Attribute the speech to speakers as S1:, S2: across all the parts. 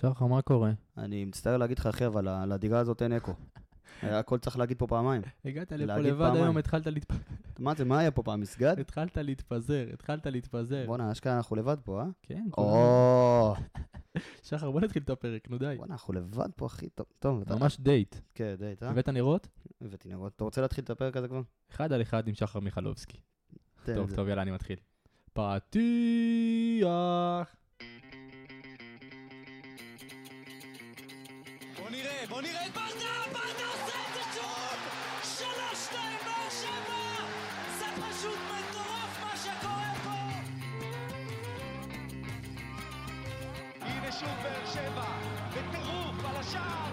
S1: שחר, מה קורה?
S2: אני מצטער להגיד לך, אחי, אבל לדירה הזאת אין אקו. הכל צריך להגיד פה פעמיים.
S1: הגעת לפה לבד. היום, התחלת להתפ-
S2: מה זה, מה היה פה פעם, מסגד?
S1: התחלת להתפזר, התחלת להתפזר.
S2: בואנה, אשכרה אנחנו לבד פה, אה?
S1: כן.
S2: או,
S1: שחר, בוא נתחיל את הפרק, נו די.
S2: בואנה, אנחנו לבד פה, אחי. טוב.
S1: ממש דייט.
S2: כן, דייט, אה?
S1: הבאת נרות?
S2: הבאתי נרות. אתה רוצה להתחיל את הפרק הזה כבר?
S1: אחד על אחד עם שחר מיכלובסקי. טוב. טוב, יאללה, אני מתחיל. פתיח.
S3: נראה, בוא נראה את ברדה, ברדה עושה את זה שוב! שלוש, שתיים, באר שבע! זה פשוט מטורף מה שקורה פה! הנה שוב באר שבע, בטירוף על השער!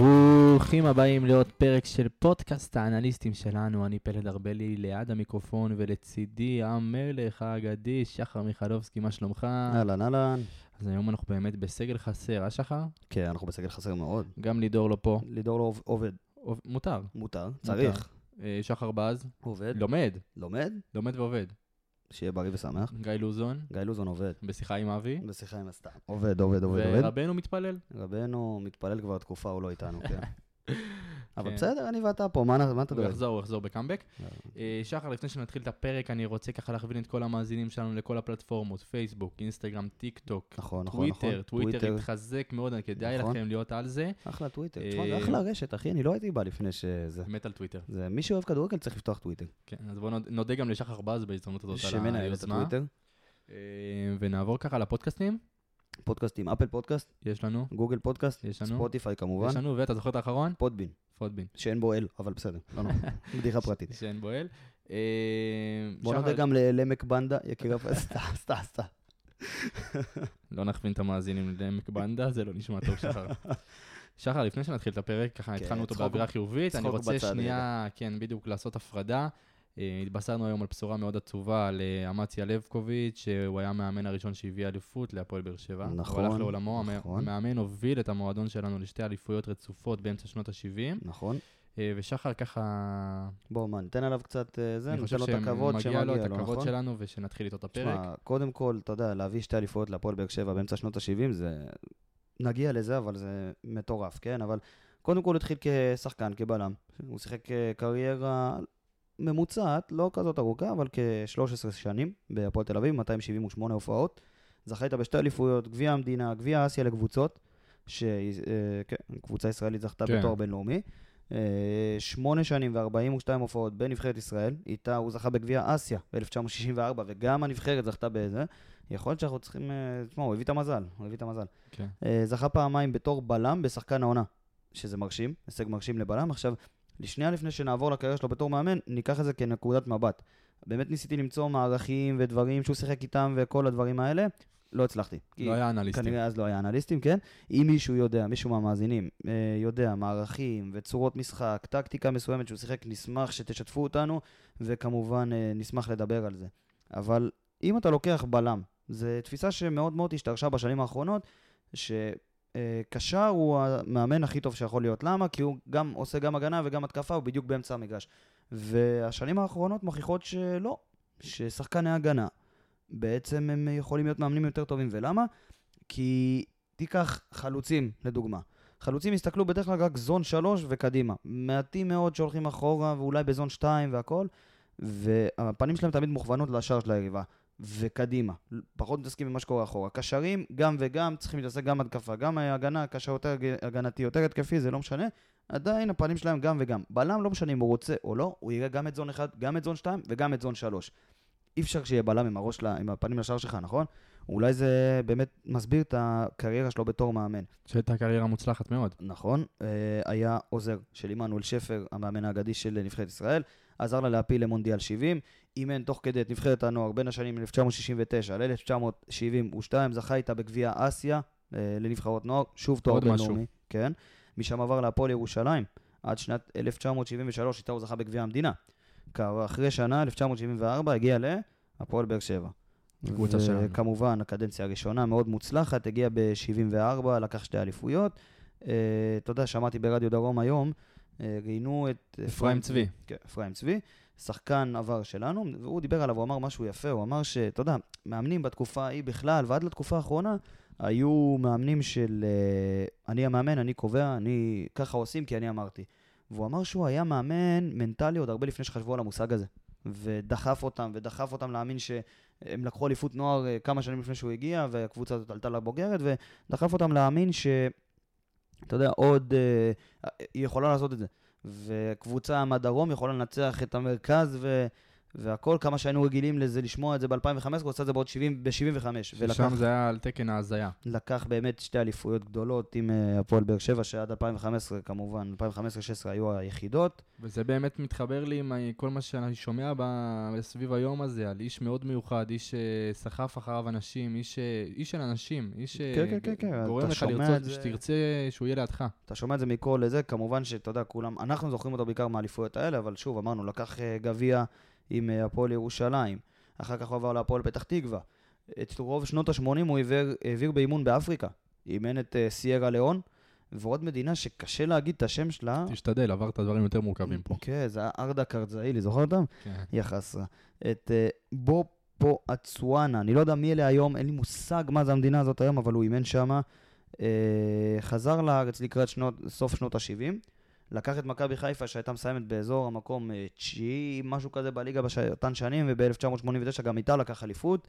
S1: ברוכים הבאים לעוד פרק של פודקאסט האנליסטים שלנו. אני פלד ארבלי ליד המיקרופון ולצידי המלך האגדי, שחר מיכלובסקי, מה שלומך?
S2: אהלן, אהלן.
S1: אז היום אנחנו באמת בסגל חסר, אה שחר?
S2: כן, אנחנו בסגל חסר מאוד.
S1: גם לידור לא פה.
S2: לידור לא עוב- עובד.
S1: עוב- מותר.
S2: מותר, צריך.
S1: אה, שחר בז,
S2: עובד.
S1: לומד,
S2: לומד?
S1: לומד ועובד.
S2: שיהיה בריא ושמח.
S1: גיא לוזון,
S2: גיא לוזון עובד.
S1: בשיחה עם אבי,
S2: בשיחה עם הסתם. עובד, עובד, עובד, עובד.
S1: ורבנו מתפלל.
S2: רבנו מתפלל כבר תקופה, הוא לא איתנו, כן. אבל
S1: כן.
S2: בסדר, אני ואתה פה, מה אתה
S1: הוא
S2: דואג?
S1: יחזור, הוא יחזור בקאמבק. אה, שחר, לפני שנתחיל את הפרק, אני רוצה ככה להכווין את כל המאזינים שלנו לכל הפלטפורמות, פייסבוק, אינסטגרם, טיק טוק,
S2: נכון, נכון, נכון.
S1: טוויטר, טוויטר התחזק מאוד, כדאי. לכם להיות על זה.
S2: אחלה טוויטר.
S1: אה,
S2: תשמע, זה אחלה רשת, אחי, אני לא הייתי בא לפני שזה...
S1: מת על טוויטר.
S2: מי שאוהב כדורגל צריך לפתוח טוויטר.
S1: כן, אז בואו נוד- נודה גם לשחר בז בהזדמנות הזאת על היוזמה. אה, ונעבור ככה לפודקאסטים.
S2: פודקאסטים, אפל פודקאסט,
S1: יש לנו,
S2: גוגל פודקאסט,
S1: יש לנו.
S2: ספוטיפיי כמובן,
S1: יש לנו, ואתה זוכר את האחרון?
S2: פודבין,
S1: פודבין.
S2: שאין בו אל, אבל בסדר, לא נורא, בדיחה פרטית.
S1: שאין בו אל. אה,
S2: בוא נודה גם לעמק בנדה, יקיר הפ... סתם, סתם, סתם.
S1: לא נכווין את המאזינים לעמק בנדה, זה לא נשמע טוב, שחר. שחר, לפני שנתחיל את הפרק, ככה
S2: כן,
S1: התחלנו אותו באווירה חיובית, אני רוצה שנייה, כן, בדיוק לעשות הפרדה. אה, התבשרנו היום על בשורה מאוד עצובה על אה, אמציה לבקוביץ', שהוא היה המאמן הראשון שהביא אליפות להפועל באר שבע.
S2: נכון,
S1: הוא הלך לעולמו, המ-
S2: נכון.
S1: המאמן הוביל את המועדון שלנו לשתי אליפויות רצופות באמצע שנות ה-70,
S2: נכון.
S1: ושחר ככה,
S2: בוא, מה, ניתן עליו קצת אה, זה,
S1: אני
S2: ניתן
S1: חושב
S2: לו את הכבוד
S1: שמגיע לו את
S2: שמגיע לו,
S1: הכבוד
S2: נכון?
S1: שלנו, ושנתחיל איתו את הפרק.
S2: תשמע, קודם כל, אתה יודע, להביא שתי אליפויות להפועל באר שבע באמצע שנות ה-70, זה... נגיע לזה, אבל זה מטורף, כן? אבל קודם כל התחיל כשחקן, כבלם. הוא שיחק אה, קריירה ממוצעת, לא כזאת ארוכה, אבל כ-13 שנים בהפועל תל אביב, 278 הופעות. זכה איתה בשתי אליפויות, גביע המדינה, גביע אסיה לקבוצות, שקבוצה ישראלית זכתה
S1: כן.
S2: בתואר בינלאומי. אה, שמונה שנים ו-42 הופעות בנבחרת ישראל, איתה הוא זכה בגביע אסיה ב-1964, וגם הנבחרת זכתה בזה. יכול להיות שאנחנו צריכים, אה, תשמע, הוא הביא את המזל, הוא הביא את המזל.
S1: כן.
S2: אה, זכה פעמיים בתור בלם בשחקן העונה, שזה מרשים, הישג מרשים לבלם. עכשיו, לשנייה לפני שנעבור לקריירה שלו בתור מאמן, ניקח את זה כנקודת מבט. באמת ניסיתי למצוא מערכים ודברים שהוא שיחק איתם וכל הדברים האלה, לא הצלחתי.
S1: לא היה אנליסטים.
S2: כנראה אז לא היה אנליסטים, כן? אם מישהו יודע, מישהו מהמאזינים, אה, יודע מערכים וצורות משחק, טקטיקה מסוימת שהוא שיחק, נשמח שתשתפו אותנו, וכמובן אה, נשמח לדבר על זה. אבל אם אתה לוקח בלם, זו תפיסה שמאוד מאוד השתרשה בשנים האחרונות, שקשר הוא המאמן הכי טוב שיכול להיות. למה? כי הוא גם עושה גם הגנה וגם התקפה, הוא בדיוק באמצע המגרש. והשנים האחרונות מוכיחות שלא, ששחקני הגנה, בעצם הם יכולים להיות מאמנים יותר טובים. ולמה? כי תיקח חלוצים, לדוגמה. חלוצים יסתכלו בדרך כלל רק זון 3 וקדימה. מעטים מאוד שהולכים אחורה, ואולי בזון 2 והכל, והפנים שלהם תמיד מוכוונות לשער של היריבה. וקדימה, פחות מתעסקים במה שקורה אחורה. קשרים, גם וגם, צריכים להתעסק גם התקפה, גם הגנה, קשר יותר הגנתי, יותר התקפי, זה לא משנה. עדיין הפנים שלהם גם וגם. בלם לא משנה אם הוא רוצה או לא, הוא יראה גם את זון 1, גם את זון 2 וגם את זון 3. אי אפשר שיהיה בלם עם הראש, לה, עם הפנים לשער שלך, נכון? אולי זה באמת מסביר את הקריירה שלו בתור מאמן.
S1: שהייתה קריירה מוצלחת מאוד.
S2: נכון, אה, היה עוזר של עמנואל שפר, המאמן האגדי של נבחרת ישראל, עזר לה להפיל למונדיאל 70, אימן תוך כדי את נבחרת הנוער בין השנים 1969 ל-1972, זכה איתה בגביע אסיה אה, לנבחרות נוער, שוב תואר. בינלאומי, כן, משם עבר להפועל ירושלים, עד שנת 1973, איתה הוא זכה בגביע המדינה. אחרי שנה, 1974, הגיע להפועל באר שבע.
S1: קבוצה שלנו.
S2: וכמובן, הקדנציה הראשונה מאוד מוצלחת, הגיע ב-74, לקח שתי אליפויות. אה, אתה יודע, שמעתי ברדיו דרום היום, אה, ראיינו את...
S1: אפרים צבי.
S2: כן, אפרים צבי, שחקן עבר שלנו, והוא דיבר עליו, הוא אמר משהו יפה, הוא אמר שאתה יודע, מאמנים בתקופה ההיא בכלל, ועד לתקופה האחרונה, היו מאמנים של אה, אני המאמן, אני קובע, אני ככה עושים כי אני אמרתי. והוא אמר שהוא היה מאמן מנטלי עוד הרבה לפני שחשבו על המושג הזה. ודחף אותם, ודחף אותם להאמין שהם לקחו אליפות נוער אה, כמה שנים לפני שהוא הגיע, והקבוצה הזאת עלתה לבוגרת, ודחף אותם להאמין ש... אתה יודע, עוד... אה, היא יכולה לעשות את זה. וקבוצה מהדרום יכולה לנצח את המרכז ו... והכל, כמה שהיינו רגילים לזה, לשמוע את זה ב-2015, הוא עשה את זה בעוד 70, ב-75.
S1: ששם זה היה על תקן ההזיה.
S2: לקח באמת שתי אליפויות גדולות עם אה, הפועל באר שבע, שעד 2015 כמובן, 2015-2016 היו היחידות.
S1: וזה באמת מתחבר לי עם כל מה שאני שומע ב- סביב היום הזה, על איש מאוד מיוחד, איש שסחף אחריו אנשים, איש, ש- איש של אנשים, איש
S2: כן, כן, כן, כן,
S1: לך לרצות,
S2: זה-
S1: שתרצה שהוא יהיה לידך.
S2: אתה שומע את זה מכל לזה, כמובן שאתה יודע, כולם, אנחנו זוכרים אותו בעיקר מהאליפויות האלה, אבל שוב, אמרנו, לקח אה, גביע עם אה, הפועל ירושלים, אחר כך הוא עבר להפועל פתח תקווה. את רוב שנות ה-80 הוא העביר, העביר באימון באפריקה. אימן את אה, סיירה ליאון, ועוד מדינה שקשה להגיד את השם שלה.
S1: תשתדל, עברת דברים יותר מורכבים פה.
S2: כן, זה היה ארדה קרזאילי, זוכר אותם?
S1: כן.
S2: יא חסרה. את אה, בופו אצואנה, אני לא יודע מי אלה היום, אין לי מושג מה זה המדינה הזאת היום, אבל הוא אימן שם. חזר לארץ לקראת שנות, סוף שנות ה-70. לקח את מכבי חיפה שהייתה מסיימת באזור המקום אה, תשיעי, משהו כזה בליגה באותן שנים, וב-1989 גם איתה לקח אליפות.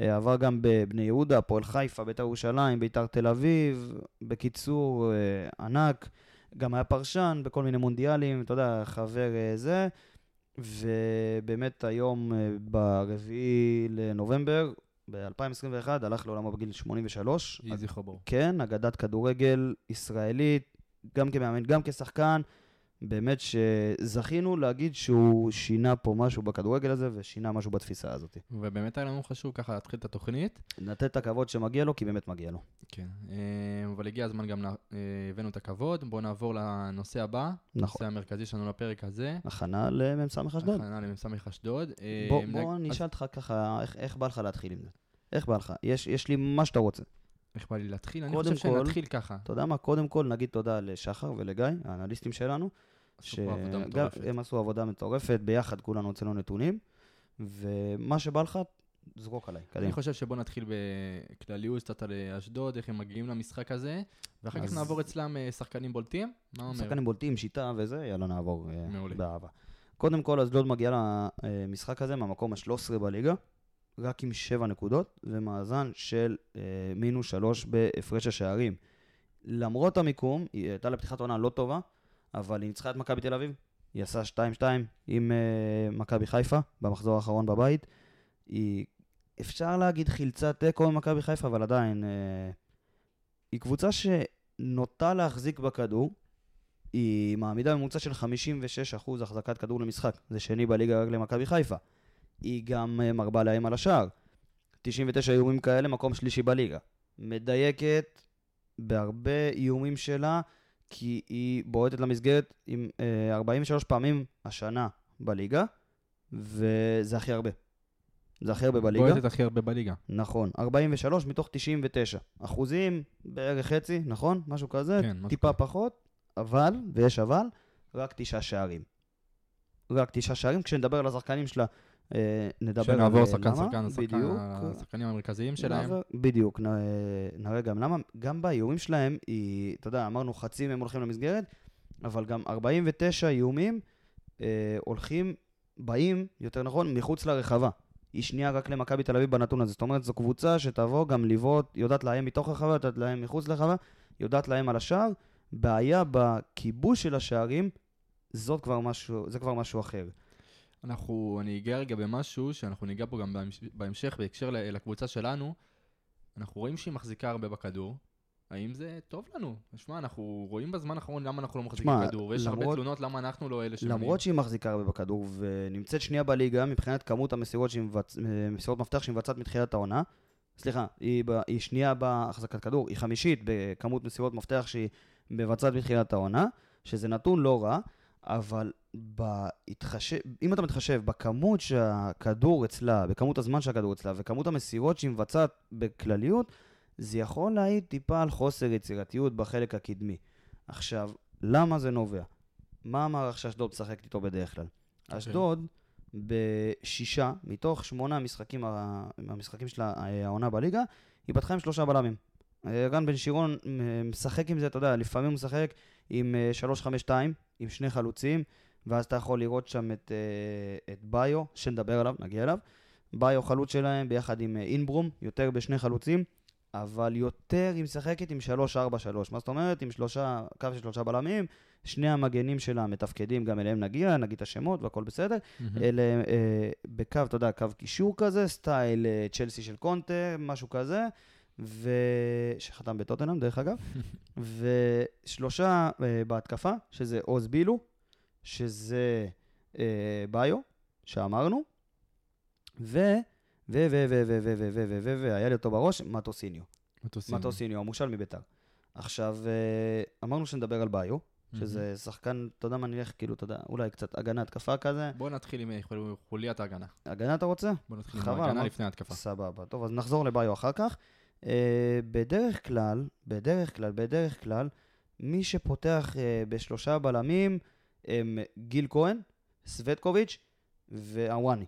S2: אה, עבר גם בבני יהודה, הפועל חיפה, בית"ר ירושלים, בית"ר תל אביב. בקיצור, אה, ענק. גם היה פרשן בכל מיני מונדיאלים, אתה יודע, חבר זה. ובאמת היום, ברביעי לנובמבר, ב-2021, הלך לעולמו בגיל 83.
S1: יהי זכרו ברוך.
S2: כן, אגדת כדורגל ישראלית, גם כמאמן, גם כשחקן. באמת שזכינו להגיד שהוא שינה פה משהו בכדורגל הזה ושינה משהו בתפיסה הזאת.
S1: ובאמת היה לנו חשוב ככה להתחיל את התוכנית.
S2: לתת את הכבוד שמגיע לו, כי באמת מגיע לו.
S1: כן. אה, אבל הגיע הזמן גם, אה, הבאנו את הכבוד. בואו נעבור לנושא הבא.
S2: נכון.
S1: הנושא המרכזי שלנו לפרק הזה.
S2: הכנה למ"ס אשדוד.
S1: הכנה למ"ס אשדוד. אה,
S2: בוא,
S1: נג-
S2: בוא אני
S1: אז
S2: אשאל אותך ככה, איך, איך בא לך להתחיל עם זה? איך בא לך? יש, יש לי מה שאתה רוצה.
S1: איך בא לי להתחיל? אני חושב
S2: כל-
S1: שנתחיל ככה.
S2: אתה יודע מה? קודם כל נגיד תודה לשחר ולגיא, האנליסטים שלנו.
S1: עשו פה עבודה
S2: שגם
S1: מטורפת.
S2: הם עשו עבודה מטורפת, ביחד כולנו הוצאנו נתונים, ומה שבא לך, זרוק עליי,
S1: אני
S2: קדימה.
S1: חושב שבוא נתחיל בכלליות קצת על אה, אשדוד, איך הם מגיעים למשחק הזה, ואחר כך
S2: אז-
S1: נעבור אצלם אה, שחקנים בולטים. מה אומר?
S2: שחקנים בולטים, שיטה וזה, יאללה נעבור אה,
S1: מעולה.
S2: באהבה. קודם כל, אשדוד מגיעה למשחק הזה מהמקום ה-13 בליגה, רק עם 7 נקודות, ומאזן של אה, מינוס 3 בהפרש השערים. למרות המיקום, היא הייתה לפתיחת עונה לא טובה, אבל היא ניצחה את מכבי תל אביב. היא עשה 2-2 עם אה, מכבי חיפה במחזור האחרון בבית. היא, אפשר להגיד, חילצה תיקו עם מכבי חיפה, אבל עדיין, אה, היא קבוצה שנוטה להחזיק בכדור. היא מעמידה ממוצע של 56% החזקת כדור למשחק. זה שני בליגה רק למכבי חיפה. היא גם אה, מרבה לאיים על השער. 99 איומים כאלה, מקום שלישי בליגה. מדייקת בהרבה איומים שלה, כי היא בועטת למסגרת עם אה, 43 פעמים השנה בליגה, וזה הכי הרבה. זה הכי הרבה בליגה.
S1: בועטת הכי הרבה בליגה.
S2: נכון, 43 מתוך 99. אחוזים, בערך חצי, נכון? משהו כזה,
S1: כן, משהו
S2: טיפה
S1: כזה.
S2: פחות, אבל, ויש אבל, רק תשעה שערים. רק תשעה שערים. כשנדבר על השחקנים שלה, אה, נדבר על
S1: שנעבור
S2: אה,
S1: שחקן
S2: למה.
S1: שחקן, שחקן,
S2: בדיוק.
S1: השחקנים המרכזיים שלהם.
S2: בדיוק, אה, נראה גם למה. גם באיומים שלהם, היא, אתה יודע, אמרנו חצי מהם הולכים למסגרת, אבל גם 49 איומים אה, הולכים, באים, יותר נכון, מחוץ לרחבה. היא שנייה רק למכבי תל אביב בנתון הזה. זאת אומרת, זו קבוצה שתבוא גם לבעוט, יודעת לאיים מתוך הרחבה, יודעת לאיים מחוץ לרחבה, יודעת לאיים על השער. בעיה בכיבוש של השערים, זאת כבר משהו, זה כבר משהו אחר.
S1: אנחנו, אני אגע רגע במשהו שאנחנו ניגע בו גם בהמש- בהמשך בהקשר לקבוצה שלנו. אנחנו רואים שהיא מחזיקה הרבה בכדור. האם זה טוב לנו? שמע, אנחנו רואים בזמן האחרון למה אנחנו לא מחזיקים
S2: שמע,
S1: כדור, ויש הרבה
S2: למרות-
S1: תלונות למה אנחנו לא אלה שמביאים.
S2: למרות שהיא מחזיקה הרבה בכדור ונמצאת שנייה בליגה מבחינת כמות המסירות מבצ... אה, מסירות מפתח שהיא מבצעת מתחילת העונה. סליחה, היא, ב... היא שנייה בהחזקת כדור, היא חמישית בכמות מסירות מפתח שהיא מבצעת מתחילת העונה, שזה נתון לא רע, אבל בהתחשב, אם אתה מתחשב בכמות שהכדור אצלה, בכמות הזמן שהכדור אצלה, וכמות המסירות שהיא מבצעת בכלליות, זה יכול להעיד טיפה על חוסר יצירתיות בחלק הקדמי. עכשיו, למה זה נובע? מה המערך שאשדוד משחקת איתו בדרך כלל?
S1: אוקיי.
S2: אשדוד, בשישה, מתוך שמונה המשחקים, המשחקים אה, העונה בליגה, היא פתחה עם שלושה בלמים. אה, רן בן שירון אה, משחק עם זה, אתה יודע, לפעמים הוא משחק עם אה, 3-5-2, עם שני חלוצים, ואז אתה יכול לראות שם את, אה, את ביו, שנדבר עליו, נגיע אליו. ביו חלוץ שלהם ביחד עם אה, אינברום, יותר בשני חלוצים, אבל יותר היא משחקת עם 3-4-3. מה זאת אומרת? עם שלושה, קו של שלושה בלמים, שני המגנים שלה מתפקדים, גם אליהם נגיע, נגיד את השמות והכל בסדר. אלה אה, בקו, אתה יודע, קו קישור כזה, סטייל אה, צ'לסי של קונטה, משהו כזה, ו... שחתם בטוטנאם, דרך אגב, ושלושה אה, בהתקפה, שזה עוז בילו, שזה אה, ביו, שאמרנו, ו... ו... ו... ו... ו... ו... ו... ו... ו... ו... והיה לי אותו בראש, מטוסיניו.
S1: מטוסיניו.
S2: מטוסיניו, המושל מביתר. עכשיו, אה, אמרנו שנדבר על ביו, שזה שחקן, אתה יודע מה, נלך כאילו, אתה יודע, אולי קצת הגנה, התקפה כזה.
S1: בוא נתחיל עם חול- חוליית ההגנה.
S2: הגנה אתה רוצה?
S1: בוא נתחיל עם ההגנה לפני ההתקפה.
S2: סבבה. טוב, אז נחזור לביו אחר כך. Uh, בדרך כלל, בדרך כלל, בדרך כלל, מי שפותח uh, בשלושה בלמים הם גיל כהן, סווטקוביץ' ואוואני.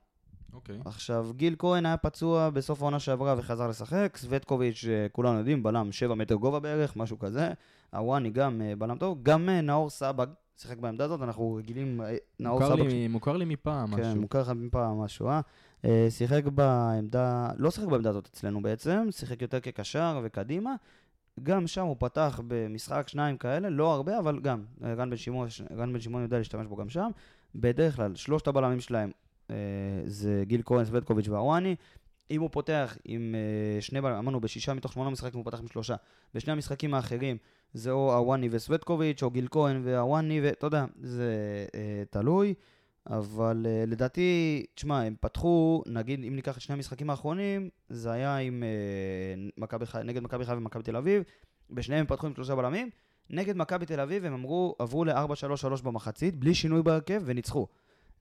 S1: אוקיי.
S2: עכשיו, גיל כהן היה פצוע בסוף העונה שעברה וחזר לשחק, סווטקוביץ', אה, כולנו יודעים, בלם 7 מטר גובה בערך, משהו כזה. הוואני גם אה, בלם טוב, גם אה, נאור סבג שיחק בעמדה הזאת, אנחנו רגילים, אה, נאור סבג,
S1: לי- מוכר לי מפעם
S2: כן,
S1: משהו.
S2: מוכר לך מפעם משהו, אה? אה? שיחק בעמדה, לא שיחק בעמדה הזאת אצלנו בעצם, שיחק יותר כקשר וקדימה. גם שם הוא פתח במשחק שניים כאלה, לא הרבה, אבל גם, אה, רן בן שמעון, רן בן שמעון יודע להשתמש בו גם שם. בדרך כלל, שלושת הבלמים שלהם אה, זה גיל כהן, סווטקוביץ' והוואני. אם הוא פותח עם שני בלמים, אמרנו בשישה מתוך שמונה משחקים הוא פתח עם שלושה. בשני המשחקים האחרים זה או הוואני וסווטקוביץ', או גיל כהן והוואני, ואתה יודע, זה תלוי. אבל uh, לדעתי, תשמע, הם פתחו, נגיד, אם ניקח את שני המשחקים האחרונים, זה היה עם uh, מכבי חיפה, נגד מכבי חיפה ומכבי תל אביב, בשניהם הם פתחו עם שלושה בלמים, נגד מכבי תל אביב הם אמרו, עברו ל-4-3-3 במחצית, בלי שינוי בהרכב, וניצחו.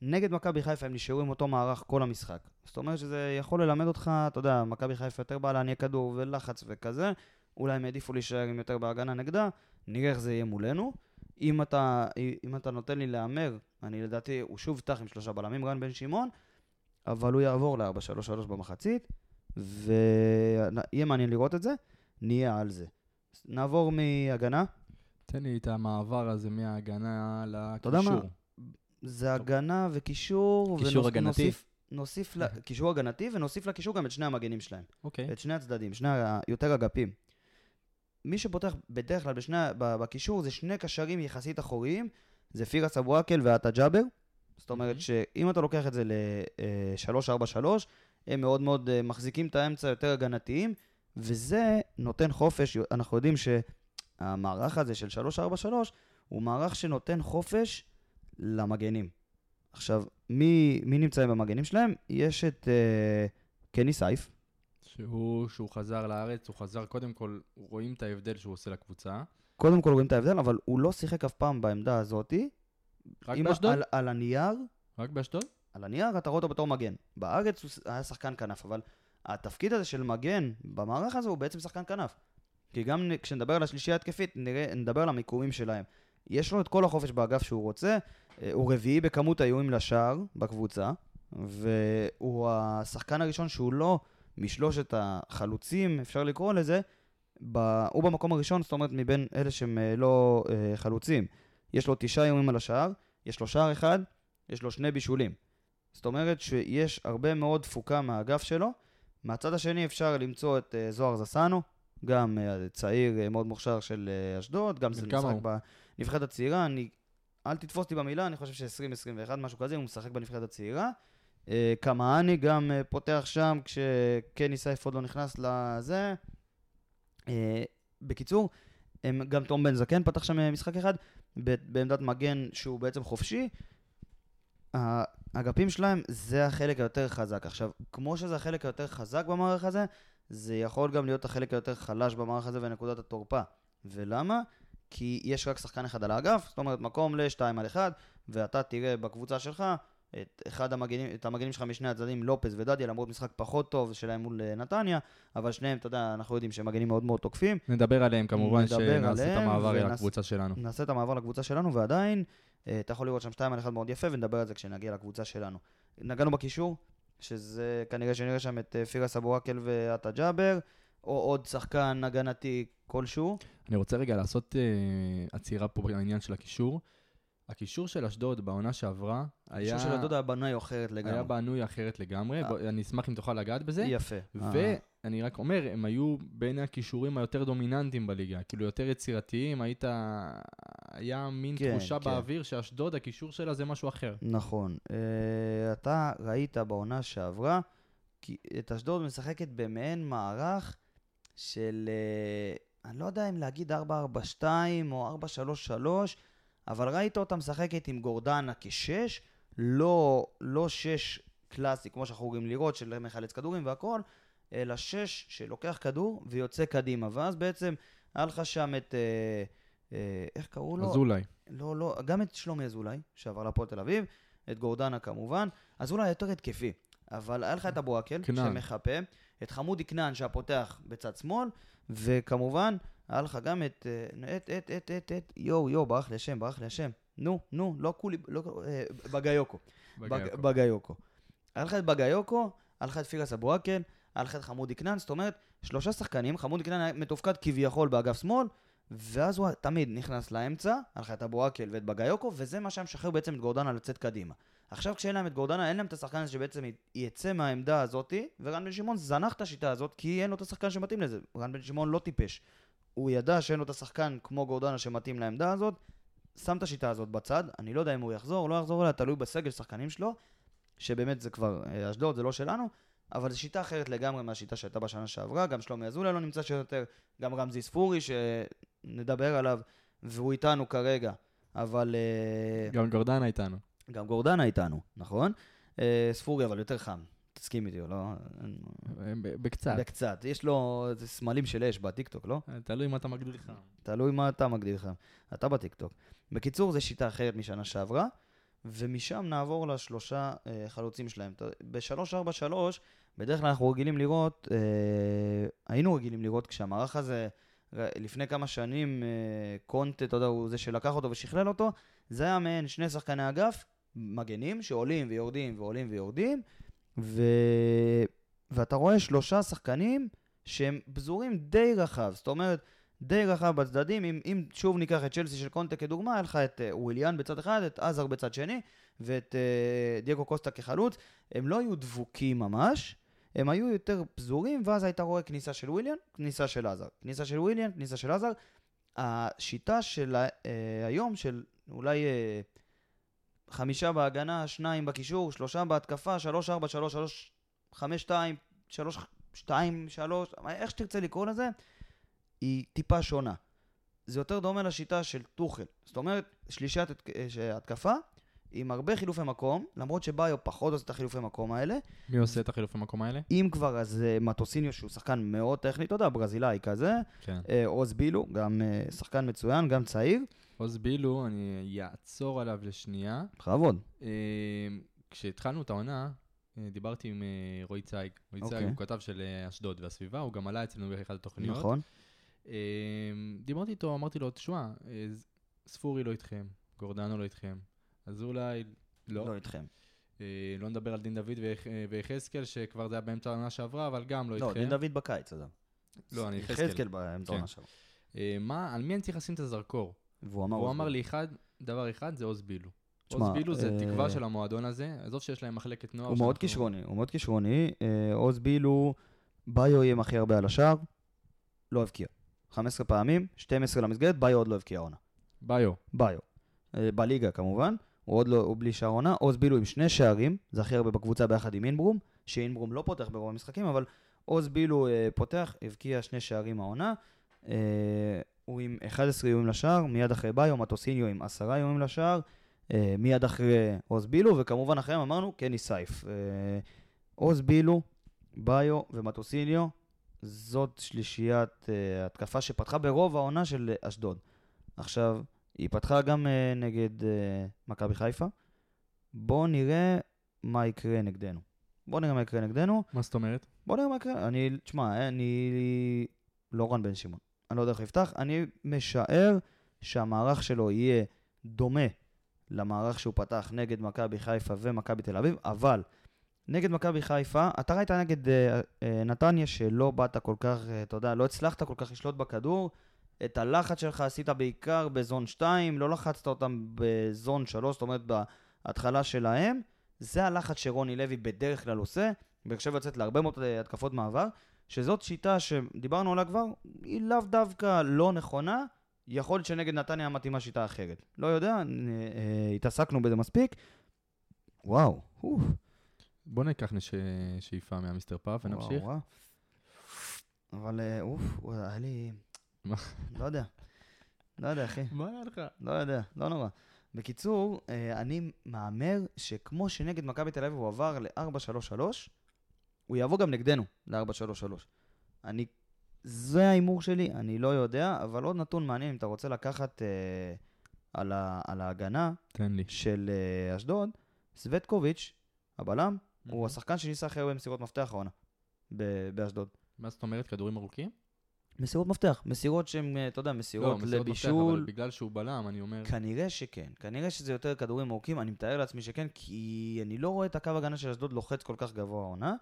S2: נגד מכבי חיפה הם נשארו עם אותו מערך כל המשחק. זאת אומרת שזה יכול ללמד אותך, אתה יודע, מכבי חיפה יותר באה להניע כדור ולחץ וכזה, אולי הם העדיפו להישאר עם יותר בהגנה נגדה, נראה איך זה יהיה מולנו. אם אתה, אם אתה נותן לי להמר, אני לדעתי, הוא שוב יפתח עם שלושה בלמים, רן בן שמעון, אבל הוא יעבור ל-4-3-3 במחצית, ויהיה מעניין לראות את זה, נהיה על זה. נעבור מהגנה,
S1: תן לי את המעבר הזה מההגנה
S2: אתה יודע מה?
S1: לקישור.
S2: זה הגנה וקישור,
S1: קישור
S2: ונוס-
S1: הגנתי.
S2: נוסיף, נוסיף קישור הגנתי, ונוסיף לקישור גם את שני המגנים שלהם.
S1: אוקיי.
S2: את שני הצדדים, שני ה- יותר אגפים. מי שפותח בדרך כלל בשני, בקישור זה שני קשרים יחסית אחוריים, זה פירס אבו עקל ועטה ג'אבר. זאת אומרת. שאם אתה לוקח את זה ל-3-4-3, הם מאוד מאוד אה, מחזיקים את האמצע יותר הגנתיים, וזה נותן חופש, אנחנו יודעים שהמערך הזה של 3-4-3 הוא מערך שנותן חופש למגנים. עכשיו, מי, מי נמצאים במגנים שלהם? יש את אה, קני סייף,
S1: שהוא, שהוא חזר לארץ, הוא חזר, קודם כל, רואים את ההבדל שהוא עושה לקבוצה.
S2: קודם כל רואים את ההבדל, אבל הוא לא שיחק אף פעם בעמדה הזאתי.
S1: רק באשדוד?
S2: על, על הנייר,
S1: רק באשדוד?
S2: על הנייר אתה רואה אותו בתור מגן. בארץ הוא היה שחקן כנף, אבל התפקיד הזה של מגן במערך הזה הוא בעצם שחקן כנף. כי גם כשנדבר על השלישייה התקפית, נראה, נדבר על המיקומים שלהם. יש לו את כל החופש באגף שהוא רוצה, אה, הוא רביעי בכמות האיומים לשער בקבוצה, והוא השחקן הראשון שהוא לא משלושת החלוצים, אפשר לקרוא לזה, ב... הוא במקום הראשון, זאת אומרת מבין אלה שהם אה, לא אה, חלוצים. יש לו תשעה איומים על השער, יש לו שער אחד, יש לו שני בישולים. זאת אומרת שיש הרבה מאוד תפוקה מהאגף שלו. מהצד השני אפשר למצוא את uh, זוהר זסנו, גם uh, צעיר uh, מאוד מוכשר של uh, אשדוד, גם זה משחק? בנבחרת הצעירה. אני, אל תתפוס אותי במילה, אני חושב ש-20-21, משהו כזה, הוא משחק בנבחרת הצעירה. Uh, קמאני גם uh, פותח שם כשקני סייף עוד לא נכנס לזה. Uh, בקיצור, גם תום בן זקן פתח שם אה, משחק אחד, בעמדת מגן שהוא בעצם חופשי. האגפים שלהם זה החלק היותר חזק. עכשיו, כמו שזה החלק היותר חזק במערך הזה, זה יכול גם להיות החלק היותר חלש במערך הזה ונקודת התורפה. ולמה? כי יש רק שחקן אחד על האגף, זאת אומרת מקום ל-2 על 1, ואתה תראה בקבוצה שלך את אחד המגנים, את המגנים שלך משני הצדדים, לופס ודדיה, למרות משחק פחות טוב שלהם מול אה, נתניה, אבל שניהם, אתה יודע, אנחנו יודעים שהם מגנים מאוד מאוד תוקפים.
S1: נדבר עליהם כמובן,
S2: נדבר
S1: שנעשה את המעבר אל
S2: ונעש-
S1: הקבוצה שלנו.
S2: נעשה את המעבר לקבוצה שלנו, ועדיין, אה, אתה יכול לראות שם 2 על 1 מאוד יפה, ונדבר על זה כשנגיע לקבוצה שלנו. נגענו בקישור, שזה כנראה שנראה שם את אה, פירס אבו עקל ועטה ג'אבר, או עוד שחקן הגנתי כלשהו.
S1: אני רוצה רגע לעשות אה, עצירה פה בעניין של הקישור. הקישור של אשדוד בעונה שעברה היה...
S2: הקישור של הדודה בנוי אחרת
S1: היה
S2: לגמרי.
S1: בנוי אחרת לגמרי,
S2: אה.
S1: בוא, אני אשמח אם תוכל לגעת בזה.
S2: יפה. אה,
S1: ואני רק אומר, הם היו בין הכישורים היותר דומיננטיים בליגה, כאילו יותר יצירתיים, היית... היה מין
S2: כן,
S1: תחושה
S2: כן.
S1: באוויר שאשדוד, הקישור שלה זה משהו אחר.
S2: נכון. אה, אתה ראית בעונה שעברה, את אשדוד משחקת במעין מערך של, אה, אני לא יודע אם להגיד 4-4-2 או 4-3-3, אבל ראית אותה משחקת עם גורדנה כשש, לא, לא שש קלאסי, כמו שאנחנו יכולים לראות, של מחלץ כדורים והכל, אלא שש שלוקח כדור ויוצא קדימה. ואז בעצם היה לך שם את, אה, אה, איך קראו לו?
S1: אזולאי.
S2: לא, לא, גם את שלומי אזולאי, שעבר לפועל תל אביב, את גורדנה כמובן, אזולאי יותר התקפי, אבל היה לך את אבו עקל. שמחפה, את חמודי כנען שהפותח בצד שמאל, וכמובן, היה לך גם את, אה, את, את, את, את, את, יואו, יואו, ברח לי השם, ברח לי השם, נו, נו, לא כולי, לא, אה, בגיוקו, בג-
S1: בגיוקו.
S2: היה לך את בגיוקו, היה לך את פירס אבו עקל, היה לך את חמודי כנען, זאת אומרת, שלושה שחקנים, חמודי כנען היה מתופקד כביכול באגף שמאל, ואז הוא תמיד נכנס לאמצע, היה לך את אבו עקל ואת בגיוקו, וזה מה שהיה משחרר בעצם את גורדנה לצאת קדימה. עכשיו כשאין להם את גורדנה, אין להם את השחקן הזה שבעצם יצא מהעמדה הזאתי, ורן בן שמעון זנח את השיטה הזאת, כי אין לו את השחקן שמתאים לזה. רן בן שמעון לא טיפש. הוא ידע שאין לו את השחקן כמו גורדנה שמתאים לעמדה הזאת, שם את השיטה הזאת בצד, אני לא יודע אם הוא יחזור או לא יחזור אליה, תלוי בסגל שחקנים שלו, שבאמת זה כבר אה, אשדוד, זה לא שלנו, אבל זו שיטה אחרת לגמרי מהשיטה שהייתה בשנה שעברה, גם שלומי אזולאי לא נמצא שיותר, גם רמזי ספורי, שנדבר עליו, והוא איתנו כרגע, אבל אה,
S1: גם גורדנה איתנו.
S2: גם גורדנה איתנו, נכון? אה, ספורי אבל יותר חם, תסכים איתי, או לא?
S1: ב- בקצת.
S2: בקצת, יש לו סמלים של אש בטיקטוק, לא?
S1: תלוי מה אתה מגדיר לך.
S2: תלוי מה אתה מגדיר לך, אתה בטיקטוק. בקיצור, זו שיטה אחרת משנה שעברה, ומשם נעבור לשלושה אה, חלוצים שלהם. ב-3-4-3, בדרך כלל אנחנו רגילים לראות, אה, היינו רגילים לראות כשהמערך הזה, ר- לפני כמה שנים, אה, קונטה, אתה יודע, הוא זה שלקח אותו ושכלל אותו, זה היה מעין שני שחקני אגף, מגנים, שעולים ויורדים ועולים ויורדים, ו... ואתה רואה שלושה שחקנים שהם פזורים די רחב. זאת אומרת, די רחב בצדדים. אם, אם שוב ניקח את צ'לסי של קונטה כדוגמה, היה לך את אה, וויליאן בצד אחד, את הזאר בצד שני, ואת אה, דייגו קוסטה כחלוץ. הם לא היו דבוקים ממש, הם היו יותר פזורים, ואז היית רואה כניסה של וויליאן, כניסה של הזאר. כניסה של וויליאן, כניסה של הזאר. השיטה של אה, היום, של אולי אה, חמישה בהגנה, שניים בקישור, שלושה בהתקפה, שלוש, ארבע, שלוש, שלוש, חמש, שתיים, שלוש, שתיים, שלוש, איך שתרצה לקרוא לזה, היא טיפה שונה. זה יותר דומה לשיטה של טוחל. זאת אומרת, שלישת אה, התקפה עם הרבה חילופי מקום, למרות שביו פחות עושה את החילופי מקום האלה.
S1: מי עושה את החילופי מקום האלה?
S2: אם כבר, אז אה, מטוסיניו, שהוא שחקן מאוד טכני, אתה יודע, ברזילאי כזה.
S1: כן.
S2: אה, עוז בילו, גם שחקן מצוין, גם צעיר.
S1: עוז בילו, אני אעצור עליו לשנייה.
S2: בכבוד.
S1: אה, כשהתחלנו את העונה, אה, דיברתי עם אה, רועי צייג. רועי צייג
S2: אוקיי.
S1: הוא כתב של אשדוד והסביבה, הוא גם עלה אצלנו באחת התוכניות.
S2: נכון.
S1: דיברתי איתו, אמרתי לו, תשמע, ספורי לא איתכם, גורדנו לא איתכם, אזולאי לא.
S2: לא איתכם.
S1: לא נדבר על דין דוד ויח- ויחזקאל, שכבר זה היה באמצע העונה שעברה, אבל גם לא
S2: לא,
S1: איתכם.
S2: דין דוד בקיץ, אדם.
S1: לא, אני יחזקאל.
S2: יחזקאל באמצע
S1: כן.
S2: העונה שלו.
S1: אה, מה, על מי אני צריך לשים את הזרקור?
S2: והוא אמר...
S1: הוא אמר. לי אחד, דבר אחד, זה עוז בילו. עוז בילו זה
S2: אה,
S1: תקווה של המועדון הזה, עזוב שיש להם מחלקת נוער.
S2: הוא מאוד כישרוני, הוא מאוד כישרוני. אה, עוז בילו, ביו איים הכי הרבה על השער, לא הבקיע. 15 פעמים, 12 למסגרת, ביו עוד לא הבקיע עונה.
S1: ביו.
S2: ביו. אה, בליגה כמובן, הוא עוד לא, הוא בלי שער עונה. עוז בילו עם שני שערים, זה הכי הרבה בקבוצה ביחד עם אינברום, שאינברום לא פותח ברוב המשחקים, אבל עוז בילו פותח, הבקיע שני שערים העונה. הוא עם 11 איומים לשער, מיד אחרי ביו, מטוסיניו עם 10 איומים לשער, אה, מיד אחרי עוז בילו, וכמובן אחריהם אמרנו קני סייף. אה, עוז בילו, ביו ומטוסיניו, זאת שלישיית אה, התקפה שפתחה ברוב העונה של אשדוד. עכשיו, היא פתחה גם אה, נגד אה, מכבי חיפה. בואו נראה מה יקרה נגדנו. בואו נראה מה יקרה נגדנו.
S1: מה זאת אומרת?
S2: בוא נראה מה יקרה. אני, תשמע, אני לא רן בן שמעון. אני לא יודע איך יפתח. אני משער שהמערך שלו יהיה דומה למערך שהוא פתח נגד מכבי חיפה ומכבי תל אביב, אבל נגד מכבי חיפה, אתה ראית נגד אה, אה, נתניה שלא באת כל כך, אה, אתה יודע, לא הצלחת כל כך לשלוט בכדור. את הלחץ שלך עשית בעיקר בזון 2, לא לחצת אותם בזון 3, זאת אומרת בהתחלה שלהם. זה הלחץ שרוני לוי בדרך כלל עושה. באר שבע יוצאת להרבה מאוד אה, התקפות מעבר, שזאת שיטה שדיברנו עליה כבר, היא לאו דווקא לא נכונה, יכול להיות שנגד נתניה מתאימה שיטה אחרת. לא יודע, אה, התעסקנו בזה מספיק. וואו, אוף.
S1: בוא ניקח נש... שאיפה מהמיסטר פאף ונמשיך.
S2: וואו, וואו. אבל אה, אוף, היה לי...
S1: מה?
S2: לא יודע. לא יודע, אחי.
S1: מה היה לך?
S2: לא יודע, לא נורא. בקיצור, אה, אני מהמר שכמו שנגד מכבי תל אביב הוא עבר ל-4-3-3, הוא יבוא גם נגדנו ל-4-3-3. אני... זה ההימור שלי, אני לא יודע, אבל עוד נתון מעניין, אם אתה רוצה לקחת אה, על, ה, על ההגנה. של אה, אשדוד, סווטקוביץ', הבלם, הוא השחקן שניסה הכי הרבה מסירות מפתח העונה באשדוד.
S1: מה זאת אומרת? כדורים ארוכים?
S2: מסירות מפתח, מסירות שהן, אה, אתה יודע, מסירות
S1: מסירות מפתח,
S2: לבישול.
S1: אבל בגלל שהוא בלם, אני אומר...
S2: כנראה שכן, כנראה שזה יותר כדורים ארוכים, אני מתאר לעצמי שכן, כי אני לא רואה את הקו הגנה של אשדוד לוחץ כל כך גבוה העונה,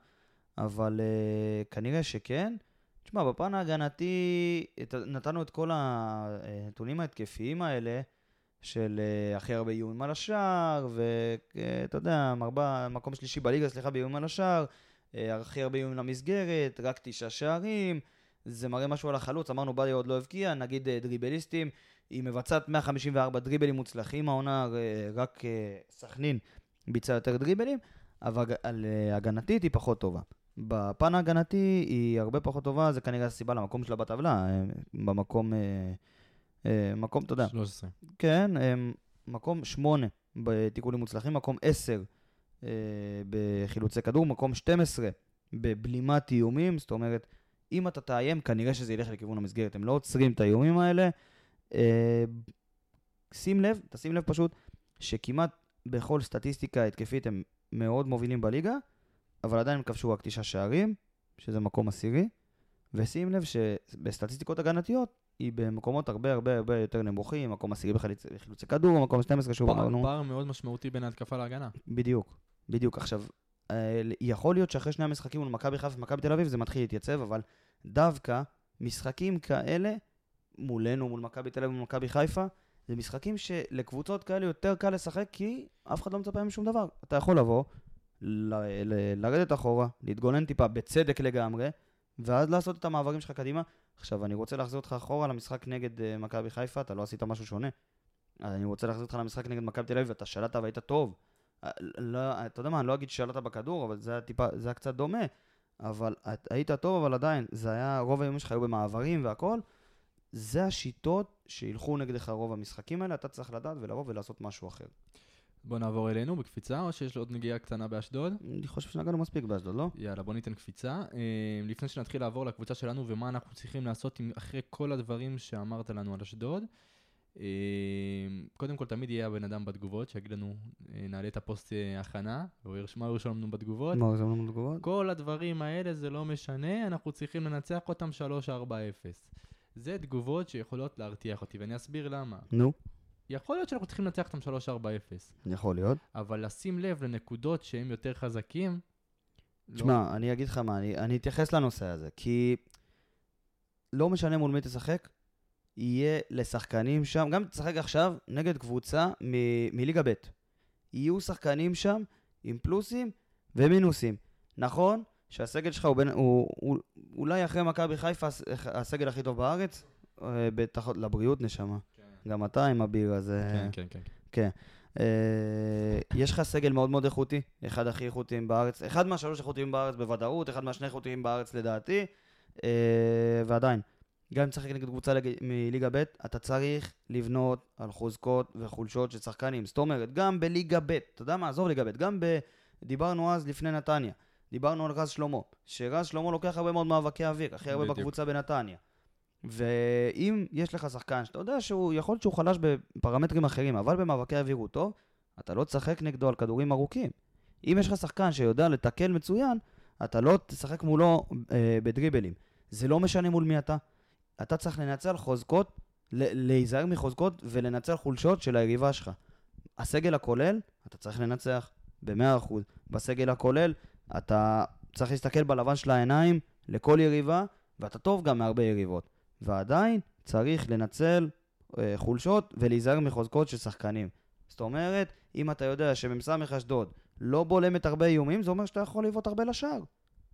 S2: אבל uh, כנראה שכן. תשמע, בפן ההגנתי נתנו את כל הנתונים ההתקפיים האלה, של uh, הכי הרבה איומים על השער, ואתה יודע, מרבה, מקום שלישי בליגה, סליחה, באיומים על השער, הכי הרבה איומים למסגרת, רק תשעה שערים, זה מראה משהו על החלוץ, אמרנו בליה עוד לא הבקיע, נגיד דריבליסטים, היא מבצעת 154 דריבלים מוצלחים, העונה אה, רק אה, סכנין ביצעה יותר דריבלים, אבל אה, הגנתית היא פחות טובה. בפן ההגנתי היא הרבה פחות טובה, זה כנראה הסיבה למקום שלה בטבלה, אה, במקום, אה, אה, מקום, אתה יודע,
S1: 13.
S2: כן, מקום שמונה בתיקולים מוצלחים, מקום עשר אה, בחילוצי כדור, מקום 12 בבלימת איומים, זאת אומרת, אם אתה תאיים, כנראה שזה ילך לכיוון המסגרת. הם לא עוצרים את האיומים האלה. שים לב, תשים לב פשוט, שכמעט בכל סטטיסטיקה התקפית הם מאוד מובילים בליגה, אבל עדיין הם כבשו רק תשעה שערים, שזה מקום עשירי, ושים לב שבסטטיסטיקות הגנתיות, היא במקומות הרבה הרבה הרבה יותר נמוכים, מקום עשירי בחילוצ- בחילוצי כדור, מקום 12 שוב אמרנו.
S1: פער מאוד משמעותי בין ההתקפה להגנה.
S2: בדיוק, בדיוק. עכשיו, אה, יכול להיות שאחרי שני המשחקים מול מכבי חיפה ומכבי תל אביב זה מתחיל להתייצב, אבל דווקא משחקים כאלה, מולנו, מול מכבי תל אביב ומכבי חיפה, זה משחקים שלקבוצות כאלה יותר קל לשחק, כי אף אחד לא מצפה מהם שום דבר. אתה יכול לבוא, ל- ל- לרדת אחורה, להתגונן טיפה, בצדק לגמרי, ואז לעשות את המעברים שלך קדימה. עכשיו, אני רוצה להחזיר אותך אחורה למשחק נגד אה, מכבי חיפה, אתה לא עשית משהו שונה. אני רוצה להחזיר אותך למשחק נגד מכבי תל אביב, אתה שלטת והיית טוב. אה, לא, אתה יודע מה, אני לא אגיד ששלטת בכדור, אבל זה היה טיפה, זה היה קצת דומה. אבל היית טוב, אבל עדיין, זה היה, רוב האיומים שלך היו במעברים והכל. זה השיטות שילכו נגדך רוב המשחקים האלה, אתה צריך לדעת ולבוא ולעשות משהו אחר.
S1: בוא נעבור אלינו בקפיצה, או שיש לו עוד נגיעה קטנה באשדוד?
S2: אני חושב שנגענו מספיק באשדוד, לא?
S1: יאללה, בוא ניתן קפיצה. אה, לפני שנתחיל לעבור לקבוצה שלנו ומה אנחנו צריכים לעשות אחרי כל הדברים שאמרת לנו על אשדוד. אה, קודם כל, תמיד יהיה הבן אדם בתגובות, שיגיד לנו, אה, נעלה את הפוסט הכנה, והוא ירש- מה הוא ירשום לנו בתגובות.
S2: מה, זה לנו תגובות?
S1: כל הדברים האלה זה לא משנה, אנחנו צריכים לנצח אותם 3-4-0. זה תגובות שיכולות להרתיח אותי, ואני אסביר למה.
S2: נו,
S1: יכול להיות שאנחנו צריכים לנצח אותם 3-4-0,
S2: יכול להיות.
S1: אבל לשים לב לנקודות שהם יותר חזקים, לא-
S2: תשמע, אני אגיד לך מה, אני, אני אתייחס לנושא הזה, כי לא משנה מול מי תשחק, יהיה לשחקנים שם, גם תשחק עכשיו נגד קבוצה מ- מליגה ב'. יהיו שחקנים שם עם פלוסים ומינוסים. נכון שהסגל שלך הוא, בין, הוא, הוא אולי אחרי מכבי חיפה הס- הסגל הכי טוב בארץ, אה, בטח לבריאות נשמה. גם אתה עם הביר הזה.
S1: כן, כן, כן. כן.
S2: אה, יש לך סגל מאוד מאוד איכותי, אחד הכי איכותיים בארץ, אחד מהשלוש איכותיים בארץ בוודאות, אחד מהשני איכותיים בארץ לדעתי, אה, ועדיין, גם אם תשחק נגד קבוצה. מליגה ב', אתה צריך לבנות על חוזקות וחולשות של שחקנים. זאת אומרת, גם בליגה ב', אתה יודע מה, עזוב ליגה ב', גם ב... דיברנו אז לפני נתניה, דיברנו על רז שלמה, שרז שלמה לוקח הרבה מאוד מאבקי אוויר, הכי הרבה
S1: בדיוק.
S2: בקבוצה בנתניה. ואם יש לך שחקן שאתה יודע שהוא, יכול להיות שהוא חלש בפרמטרים אחרים, אבל במאבקי אוויר הוא טוב, אתה לא תשחק נגדו על כדורים ארוכים. אם יש לך שחקן שיודע לתקל מצוין, אתה לא תשחק מולו אה, בדריבלים. זה לא משנה מול מי אתה. אתה צריך לנצל חוזקות, להיזהר מחוזקות ולנצל חולשות של היריבה שלך. הסגל הכולל, אתה צריך לנצח ב-100%. בסגל הכולל, אתה צריך להסתכל בלבן של העיניים לכל יריבה, ואתה טוב גם מהרבה יריבות. ועדיין צריך לנצל אה, חולשות ולהיזהר מחוזקות של שחקנים. זאת אומרת, אם אתה יודע שמ"ס אשדוד לא בולמת הרבה איומים, זה אומר שאתה יכול לבעוט הרבה לשער.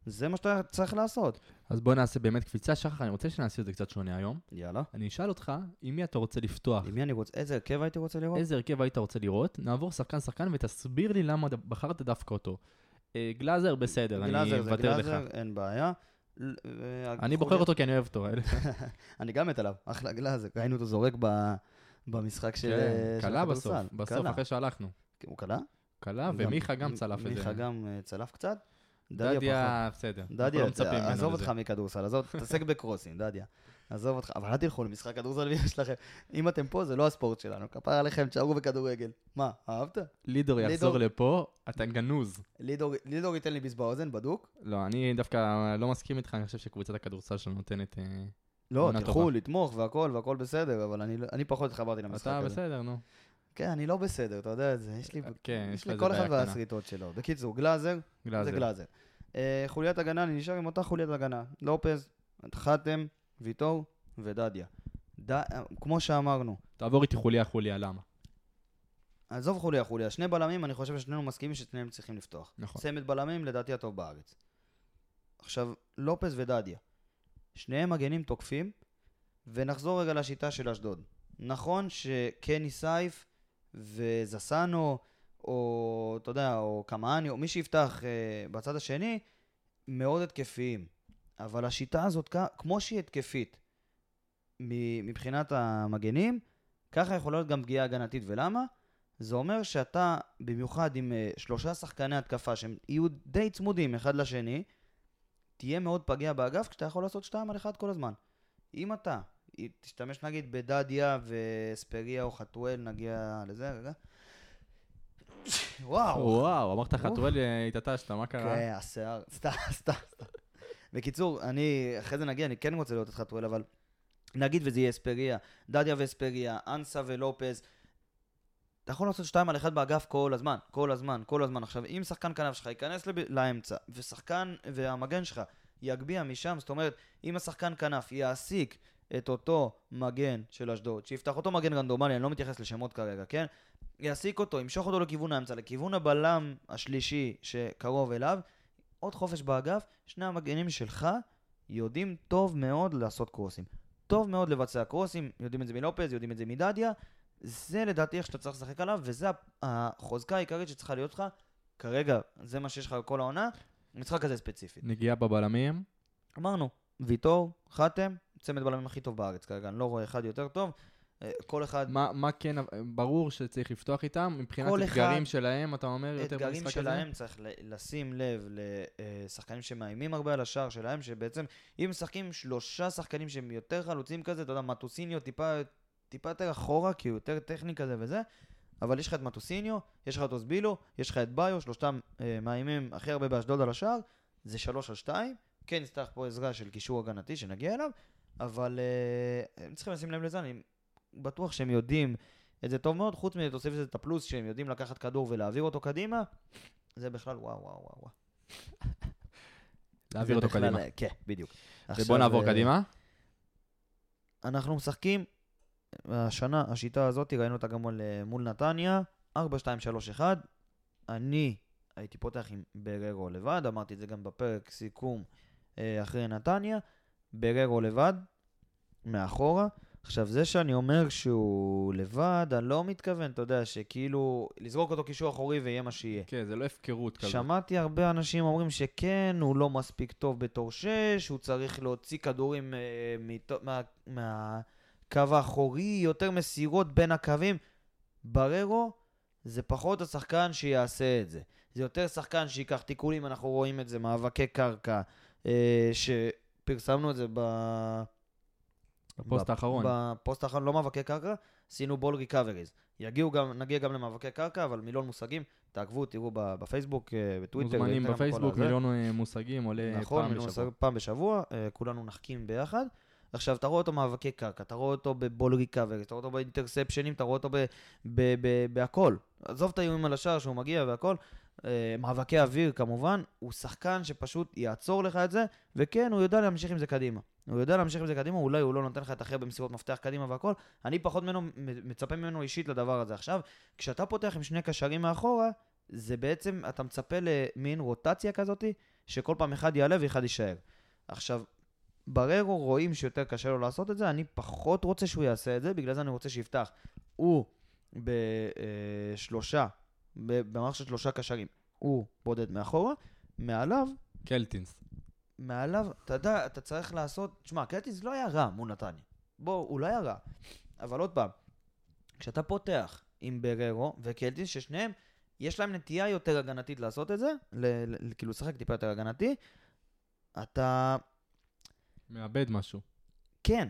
S2: זה מה שאתה צריך לעשות.
S1: אז בוא נעשה באמת קפיצה. שחר, אני רוצה שנעשה את זה קצת שונה היום.
S2: יאללה.
S1: אני אשאל אותך, עם מי אתה רוצה לפתוח?
S2: עם מי אני רוצה, איזה הרכב הייתי רוצה לראות?
S1: איזה הרכב היית רוצה לראות? נעבור שחקן-שחקן ותסביר לי למה בחרת דווקא אותו. אה, גלאזר, בסדר, אני
S2: גלאזר זה
S1: מוותר לך.
S2: גלאזר, אין בעיה.
S1: אני בוחר אותו כי אני אוהב אותו.
S2: אני גם מת עליו, אחלה גלאזר. ראינו אותו זורק במשחק של
S1: כן, קלה בסוף,
S2: הכדורסל.
S1: בסוף
S2: קלה.
S1: אחרי שהלכנו.
S2: הוא קלה?
S1: קלה, ומיכה גם צלף את זה.
S2: מיכה גם אה, צלף קצת. דדיה
S1: בסדר.
S2: דדיה,
S1: לא
S2: עזוב. אותך מכדורסל, עזוב, תתעסק בקרוסים, דדיה. עזוב אותך, אבל אל תלכו למשחק כדורסל ויש לכם. אם אתם פה, זה לא הספורט שלנו. כפר עליכם, תשארו בכדורגל. מה, אהבת?
S1: לידור יחזור לפה, אתה גנוז.
S2: לידור ייתן לי ביס באוזן, בדוק.
S1: לא, אני דווקא לא מסכים איתך, אני חושב שקבוצת הכדורסל שלנו נותנת... אה,
S2: לא, תלכו. לתמוך והכל, והכל בסדר, אבל אני לא- פחות התחברתי למשחק
S1: אתה
S2: הזה.
S1: בסדר, נו.
S2: כן, אני לא בסדר, אתה יודע את זה. יש לי...
S1: כן,
S2: יש לכל אחד. והשריטות שלו. בקיצור, גלאזר, זה
S1: גלאזר.
S2: גלאזר. אה, חוליית הגנה, אני נשאר עם אותה חוליית הגנה. לופז, חתם, ויטור ודדיה. ד... אה, כמו שאמרנו,
S1: תעבור איתי חוליה חוליה, למה?
S2: עזוב חוליה חוליה, שני בלמים, אני חושב ששנינו מסכימים ששניהם צריכים לפתוח.
S1: נכון.
S2: צמד בלמים, לדעתי הטוב בארץ. עכשיו, לופז ודדיה. שניהם מגנים תוקפים, ונחזור רגע לשיטה של אשדוד. נכון שקני סייף וזסנו, או אתה יודע, או קמאני, או מי שיפתח אה, בצד השני, מאוד התקפיים. אבל השיטה הזאת, כמו שהיא התקפית מבחינת המגנים, ככה יכולה להיות גם פגיעה הגנתית. ולמה? זה אומר שאתה, במיוחד עם אה, שלושה שחקני התקפה שהם יהיו די צמודים אחד לשני, תהיה מאוד פגיע באגף כשאתה יכול לעשות שתיים על אחד כל הזמן. אם אתה תשתמש נגיד בדדיה וספריה או חתואל, נגיע לזה רגע. וואו.
S1: וואו, אמרת. חתואל אה, התעטשת, מה קרה?
S2: כן, השיער, סתם, סתם. בקיצור, אני, אחרי זה נגיע, אני כן רוצה לראות את חתואל, אבל נגיד וזה יהיה אספריה, דדיה ואספריה, אנסה ולופז, אתה יכול לעשות שתיים על אחד באגף כל הזמן, כל הזמן, כל הזמן. עכשיו, אם שחקן כנף שלך ייכנס לב... לאמצע, ושחקן, והמגן שלך יגביה משם, זאת אומרת, אם השחקן כנף יעסיק את אותו מגן של אשדוד, שיפתח אותו מגן רנדומלי, אני לא מתייחס לשמות כרגע, כן? יעסיק אותו, ימשוך אותו לכיוון האמצע, לכיוון הבלם השלישי שקרוב אליו, עוד חופש באגף, שני המגנים שלך יודעים טוב מאוד לעשות קרוסים. טוב מאוד לבצע קרוסים, יודעים את זה מלופז, יודעים את זה מדדיה. זה לדעתי איך שאתה צריך לשחק עליו, וזה החוזקה העיקרית שצריכה להיות לך. כרגע, זה מה שיש לך כל העונה, משחק הזה ספציפית.
S1: נגיעה בבלמים.
S2: אמרנו, ויטור, חתם, צמד בלמים הכי טוב בארץ כרגע, אני לא רואה אחד יותר טוב. אה, כל אחד,
S1: מה מה כן, ברור שצריך לפתוח איתם, מבחינת
S2: כל אחד-
S1: אתגרים שלהם, אתה אומר יותר
S2: אתגרים
S1: במשחק הזה?
S2: שלהם צריך לשים לב לשחקנים שמאיימים הרבה על השער שלהם, שבעצם, אם משחקים שלושה שחקנים שהם יותר חלוצים כזה, אתה יודע, מטוסיניו טיפה, טיפה יותר אחורה, כי הוא יותר טכני כזה וזה, אבל יש לך את מטוסיניו, יש לך את אוסבילו, יש לך את ביו, שלושתם אה, מאיימים הכי הרבה באשדוד על השער, זה שלוש על שתיים, כן נצטרך פה עזרה של קישור הגנתי שנגיע אליו, אבל אה, הם צריכים לשים לב לזה, אני בטוח שהם יודעים את זה טוב מאוד, חוץ מזה תוסיף לזה את הפלוס שהם יודעים לקחת כדור ולהעביר אותו קדימה, זה בכלל וואו וואו וואו. וואו.
S1: להעביר אותו
S2: בכלל-
S1: קדימה.
S2: כן, בדיוק.
S1: ובוא
S2: עכשיו,
S1: נעבור
S2: אה,
S1: קדימה.
S2: אנחנו משחקים, השנה, השיטה הזאת, ראינו אותה גם מול, אה, נתניה, 4, 2, 3, 1. אני הייתי פותח עם בררו לבד, אמרתי את זה גם בפרק סיכום אחרי נתניה. בררו לבד, מאחורה. עכשיו, זה שאני אומר שהוא לבד, אני לא מתכוון, אתה יודע, שכאילו, לזרוק אותו קישור אחורי ויהיה מה שיהיה.
S1: כן, זה לא הפקרות כזאת.
S2: שמעתי הרבה אנשים אומרים שכן, הוא לא מספיק טוב בתור שש, הוא צריך להוציא כדורים אה, מתו- מה- מהקו האחורי, יותר מסירות בין הקווים. בררו זה פחות השחקן שיעשה את זה. זה יותר שחקן שייקח תיקולים, אנחנו רואים את זה, מאבקי קרקע, אה, שפרסמנו את זה ב...
S1: בפוסט
S2: בפ-
S1: האחרון.
S2: בפוסט האחרון, לא מאבקי קרקע, עשינו ball recoveries. יגיעו גם, נגיע גם למאבקי קרקע, אבל מילון מושגים, תעקבו, תראו בפייסבוק, אה, בטוויטר.
S1: מוזמנים בפייסבוק,
S2: הזה.
S1: מילון אה, מושגים עולה
S2: נכון,
S1: פעם בשבוע.
S2: מושגים פעם בשבוע, אה, כולנו נחכים ביחד. עכשיו, אתה רואה אותו מאבקי קרקע, אתה רואה אותו בבול ריקאבריז, אתה רואה אותו באינטרספשנים, אתה רואה אותו בהכל. עזוב את האיומים על השער שהוא מגיע והכל. אה, מאבקי אוויר כמובן, הוא שחקן שפשוט יעצור לך את זה, וכן, הוא יודע להמשיך עם זה קדימה. הוא יודע להמשיך עם זה קדימה, אולי הוא לא נותן לך את הכי הרבה מסירות מפתח קדימה והכל. אני פחות ממנו, מצפה ממנו אישית לדבר הזה. עכשיו, כשאתה פותח עם שני קשרים מאחורה, זה בעצם, אתה מצפה למין רוטציה כזאתי, שכל פעם אחד יעלה ואחד יישאר. עכשיו, בררו רואים שיותר קשה לו לעשות את זה, אני פחות רוצה שהוא יעשה את זה, בגלל זה אני רוצה שיפתח. הוא בשלושה, במערכת של שלושה קשרים, הוא בודד מאחורה, מעליו
S1: קלטינס.
S2: מעליו, אתה יודע, אתה צריך לעשות... תשמע, קלטיס לא היה רע מול נתניה. בוא, הוא לא היה רע. אבל עוד פעם, כשאתה פותח עם בררו וקלטיס, ששניהם, יש להם נטייה יותר הגנתית לעשות את זה, ל- ל- כאילו לשחק טיפה יותר הגנתי, אתה...
S1: מאבד משהו.
S2: כן,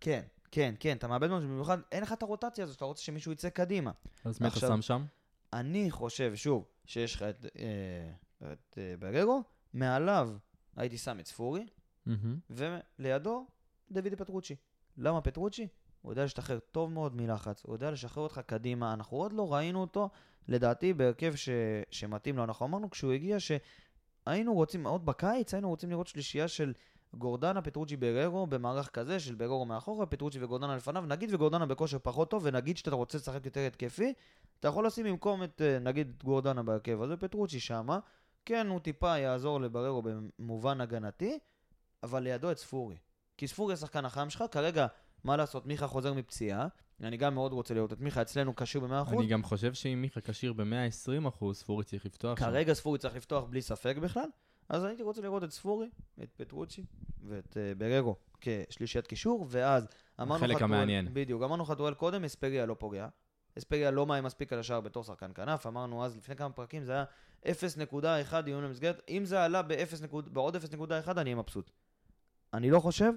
S2: כן, כן, כן, אתה מאבד משהו, במיוחד אין לך את הרוטציה הזאת, שאתה רוצה שמישהו יצא קדימה.
S1: אז מי אתה שם שם?
S2: אני חושב, שוב, שיש לך את, אה, את אה, בררו, מעליו הייתי שם את ספורי,
S1: מהמם.
S2: ולידו דוידי פטרוצ'י. למה פטרוצ'י? הוא יודע להשתחרר טוב מאוד מלחץ, הוא יודע לשחרר אותך קדימה, אנחנו עוד לא ראינו אותו, לדעתי, בהרכב ש... שמתאים לו. אנחנו אמרנו כשהוא הגיע שהיינו רוצים, עוד בקיץ, היינו רוצים לראות שלישייה של גורדנה, פטרוצ'י, בררו, במערך כזה של בררו מאחורה, פטרוצ'י וגורדנה לפניו, נגיד וגורדנה בכושר פחות טוב, ונגיד שאתה רוצה לשחק יותר התקפי, אתה יכול לשים במקום את, אה, נגיד, את גורדנה בהרכב הזה, פטרוצ'י שמה. כן, הוא טיפה יעזור לבררו במובן הגנתי, אבל לידו את ספורי. כי ספורי השחקן החם שלך, כרגע, מה לעשות, מיכה חוזר מפציעה, אני גם מאוד רוצה לראות את מיכה אצלנו כשיר ב-100%.
S1: אני גם חושב שאם מיכה כשיר ב-120 אחוז, ספורי צריך לפתוח.
S2: כרגע ספורי צריך לפתוח בלי ספק בכלל, אז הייתי רוצה לראות את ספורי, את פטרוצ'י ואת uh, בררו כשלישיית קישור, ואז אמרנו
S1: החלק
S2: חתואל-
S1: המעניין.
S2: בדיוק, אמרנו חתואל קודם, אספריה לא פוגע. אספריה לא מאיים מספיק על השער בתור שחקן כנף, אמרנו אז לפני כמה פרקים זה היה 0.1 דיון למסגרת, אם זה עלה ב-0 נקוד- בעוד 0.1 אני אהיה מבסוט. אני לא חושב,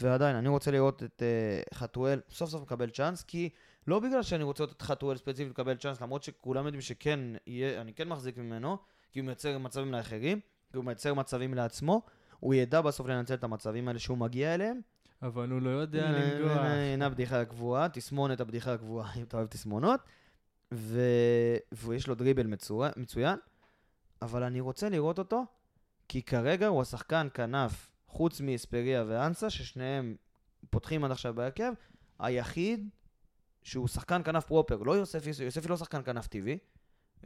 S2: ועדיין, אני רוצה לראות את uh, חתואל סוף סוף מקבל צ'אנס, כי לא בגלל שאני רוצה לראות את חתואל ספציפית לקבל צ'אנס, למרות שכולם יודעים שכן, יהיה, אני כן מחזיק ממנו, כי הוא מייצר מצבים לאחרים, הוא מייצר מצבים לעצמו, הוא ידע בסוף לנצל את המצבים האלה שהוא מגיע אליהם.
S1: אבל הוא לא יודע לנגוח.
S2: הנה הבדיחה הקבועה, תסמונת הבדיחה הקבועה, אם אתה אוהב תסמונות. ו... ויש לו דריבל. מצוין, אבל אני רוצה לראות אותו, כי כרגע הוא השחקן כנף, חוץ מאספריה ואנסה, ששניהם פותחים עד עכשיו בהרכב, היחיד שהוא שחקן כנף פרופר, לא יוספי, יוספי לא שחקן כנף טבעי,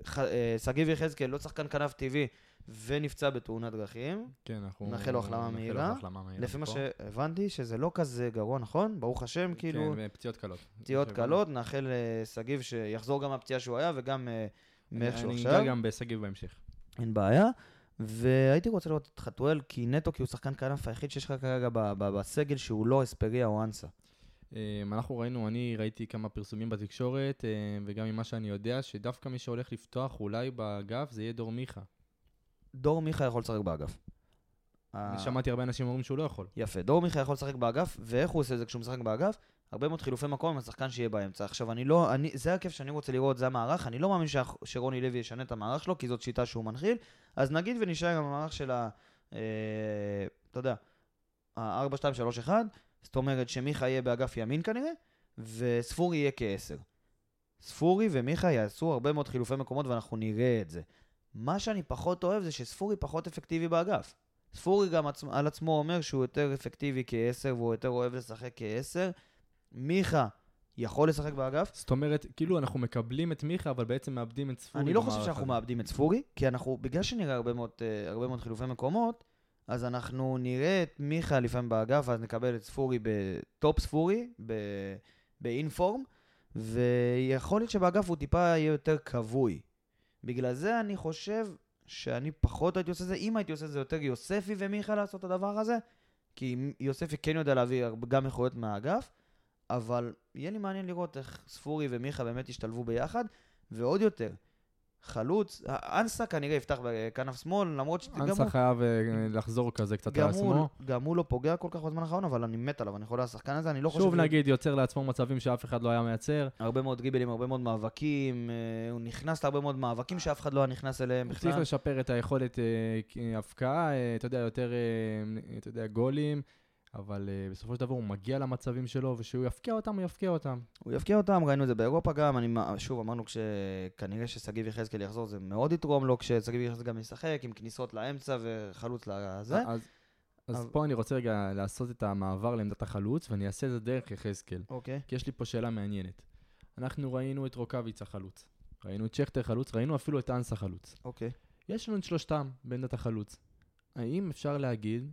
S2: ח- אה, שגיב יחזקאל לא שחקן כנף טבעי ונפצע בתאונת דרכים.
S1: כן, אנחנו...
S2: נאחל לו החלמה מהירה. לפי מה. שהבנתי, שזה לא כזה גרוע, נכון? ברוך השם, כאילו,
S1: כן, פציעות קלות.
S2: פציעות. קלות, נאחל לשגיב שיחזור גם מהפציעה שהוא היה וגם אה, מאיך שהוא
S1: אני
S2: עכשיו.
S1: אגע גם בשגיב בהמשך.
S2: אין בעיה. והייתי רוצה לראות את חתואל, כי נטו, כי הוא שחקן כנף היחיד שיש לך כרגע בסגל שהוא לא אספריה או אנסה.
S1: אמ, אנחנו ראינו, אני ראיתי כמה פרסומים בתקשורת, אמ, וגם ממה שאני יודע, שדווקא מי שהולך לפתוח אולי באגף זה יהיה דור מיכה.
S2: דור מיכה יכול לשחק באגף.
S1: אני
S2: אה,
S1: שמעתי הרבה אנשים אומרים שהוא לא יכול.
S2: יפה, דור מיכה יכול לשחק באגף, ואיך הוא עושה את זה כשהוא משחק באגף? הרבה מאוד חילופי מקום עם השחקן שיהיה באמצע. עכשיו, אני לא, אני, זה הכיף שאני רוצה לראות, זה המערך. אני לא מאמין שרוני לוי ישנה את המערך שלו, כי זאת שיטה שהוא מנחיל. אז נגיד ונשאר עם המערך של ה... אה, אתה יודע, ה-4-2-3-1, זאת אומרת שמיכה יהיה באגף ימין כנראה, וספורי יהיה כעשר. ספורי ומיכה יעשו הרבה מאוד חילופי מקומות ואנחנו נראה את זה. מה שאני פחות אוהב זה שספורי פחות אפקטיבי באגף. ספורי גם עצמ, על עצמו אומר שהוא יותר אפקטיבי כעשר והוא יותר אוהב לשחק כעשר. מיכה יכול לשחק באגף.
S1: זאת אומרת, כאילו אנחנו מקבלים את מיכה, אבל בעצם מאבדים את ספורי
S2: אני לא חושב שאנחנו. מאבדים את ספורי, כי אנחנו, בגלל שנראה הרבה מאוד, אה, הרבה מאוד חילופי מקומות, אז אנחנו נראה את מיכה לפעמים באגף, ואז נקבל את ספורי בטופ ספורי, ב- באינפורם, ויכול להיות שבאגף הוא טיפה יהיה יותר כבוי. בגלל זה אני חושב שאני פחות הייתי עושה את זה, אם הייתי עושה את זה יותר יוספי ומיכה לעשות את הדבר הזה, כי יוספי כן יודע להביא גם איכויות מהאגף, אבל יהיה לי מעניין לראות איך ספורי ומיכה באמת ישתלבו ביחד, ועוד יותר, חלוץ, אנסה כנראה יפתח בכנף שמאל, למרות שגם
S1: אנסה
S2: הוא,
S1: חייב אה, לחזור כזה קצת
S2: גם,
S1: לעצמו.
S2: הוא, גם הוא לא פוגע כל כך בזמן האחרון, אבל אני מת עליו, אני חולה על השחקן הזה, אני לא חושב...
S1: שוב נגיד, יוצר לעצמו מצבים שאף אחד לא היה מייצר.
S2: הרבה מאוד דריבלים, הרבה מאוד מאבקים, אה, הוא נכנס להרבה מאוד מאבקים שאף אחד לא היה נכנס אליהם
S1: הוא צריך
S2: בכלל.
S1: לשפר את היכולת אה, הבקעה, אה, אתה יודע, יותר, אתה יודע, גולים, אבל אה, בסופו של דבר הוא מגיע למצבים שלו, ושהוא יפקיע אותם, הוא יפקיע אותם.
S2: הוא יפקיע אותם, ראינו את זה באירופה גם, אני, שוב, אמרנו שכנראה ששגיב יחזקאל יחזור, זה מאוד יתרום לו כששגיב יחזקאל גם ישחק, עם כניסות לאמצע וחלוץ לזה.
S1: אז, אז
S2: אבל-
S1: פה אני רוצה רגע לעשות את המעבר לעמדת החלוץ, ואני אעשה את זה דרך יחזקאל.
S2: אוקיי.
S1: כי יש לי פה שאלה מעניינת. אנחנו ראינו את רוקאביצה חלוץ, ראינו את שכטר חלוץ, ראינו אפילו את אנסה חלוץ.
S2: אוקיי.
S1: יש לנו את שלושתם בעמדת החלוץ. האם אפשר להגיד,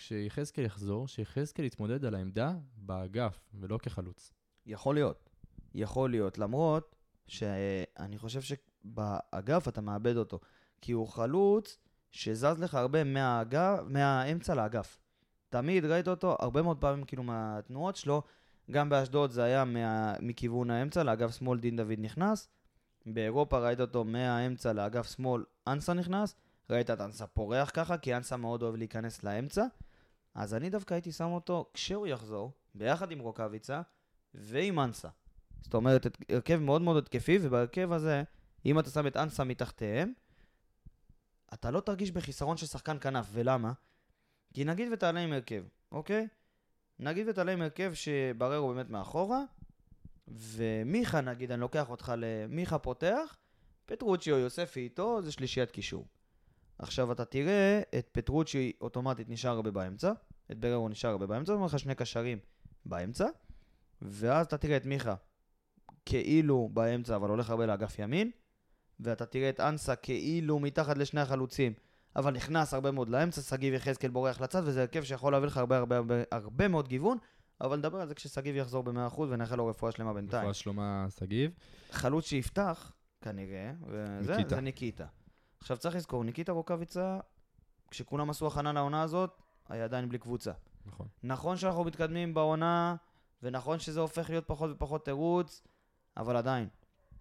S1: כשיחזקאל יחזור, שיחזקאל יתמודד על העמדה באגף, ולא כחלוץ?
S2: יכול להיות. יכול להיות, למרות שאני חושב שבאגף אתה מאבד אותו. כי הוא חלוץ שזז לך הרבה מהאגף, מהאמצע לאגף. תמיד ראית אותו הרבה מאוד פעמים כאילו מהתנועות שלו. גם באשדוד זה היה מה, מכיוון האמצע, לאגף שמאל דין דוד נכנס. באירופה ראית אותו מהאמצע לאגף שמאל, אנסה נכנס. ראית את אנסה פורח ככה, כי אנסה מאוד אוהב להיכנס לאמצע. אז אני דווקא הייתי שם אותו כשהוא יחזור, ביחד עם רוקאביצה ועם אנסה. זאת אומרת, הרכב מאוד מאוד התקפי, ובהרכב הזה, אם אתה שם את אנסה מתחתיהם, אתה לא תרגיש בחיסרון של שחקן כנף. ולמה? כי נגיד ותעלה עם הרכב, אוקיי? נגיד ותעלה עם הרכב שבררו באמת מאחורה, ומיכה נגיד, אני לוקח אותך למיכה פותח, פטרוצ'י או יוספי איתו, זה שלישיית קישור. עכשיו אתה תראה את פטרוצ'י אוטומטית נשאר הרבה באמצע, את בררו נשאר הרבה באמצע, זאת אומרת לך שני קשרים באמצע, ואז אתה תראה את מיכה כאילו באמצע, אבל הולך הרבה לאגף ימין, ואתה תראה את אנסה כאילו מתחת לשני החלוצים, אבל נכנס הרבה מאוד לאמצע, שגיב יחזקאל בורח לצד, וזה הרכב שיכול להביא לך הרבה הרבה הרבה, הרבה מאוד גיוון, אבל נדבר על זה כששגיב יחזור ב-100% ונאחל לו רפואה שלמה בינתיים.
S1: רפואה שלמה שגיב.
S2: חלוץ שיפתח, כנראה, וזה
S1: ניקיטה.
S2: זה ניקיטה. עכשיו צריך לזכור, ניקיטה רוקאביצה, כשכולם עשו הכנה לעונה הזאת, היה עדיין בלי קבוצה.
S1: נכון.
S2: נכון שאנחנו מתקדמים בעונה, ונכון שזה הופך להיות פחות ופחות תירוץ, אבל עדיין.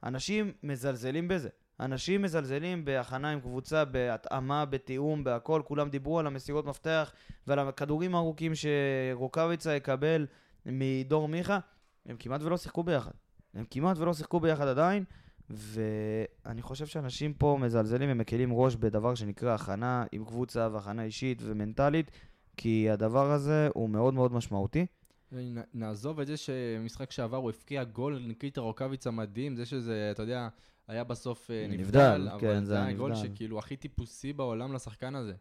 S2: אנשים מזלזלים בזה. אנשים מזלזלים בהכנה עם קבוצה, בהתאמה, בתיאום, בהכל. כולם דיברו על המסירות מפתח ועל הכדורים הארוכים שרוקאביצה יקבל מדור מיכה. הם כמעט ולא שיחקו ביחד. הם כמעט ולא שיחקו ביחד עדיין, ואני חושב שאנשים פה מזלזלים ומקלים ראש בדבר שנקרא הכנה עם קבוצה והכנה אישית ומנטלית, כי הדבר הזה הוא מאוד מאוד משמעותי.
S1: נעזוב את זה שמשחק שעבר הוא הפקיע גול ניקיטה רוקאביצה מדהים, זה שזה, אתה יודע, היה בסוף אה,
S2: נבדל,
S1: נבדל,
S2: כן,
S1: אבל
S2: זה
S1: זה
S2: היה
S1: גול. שכאילו הכי טיפוסי בעולם לשחקן הזה.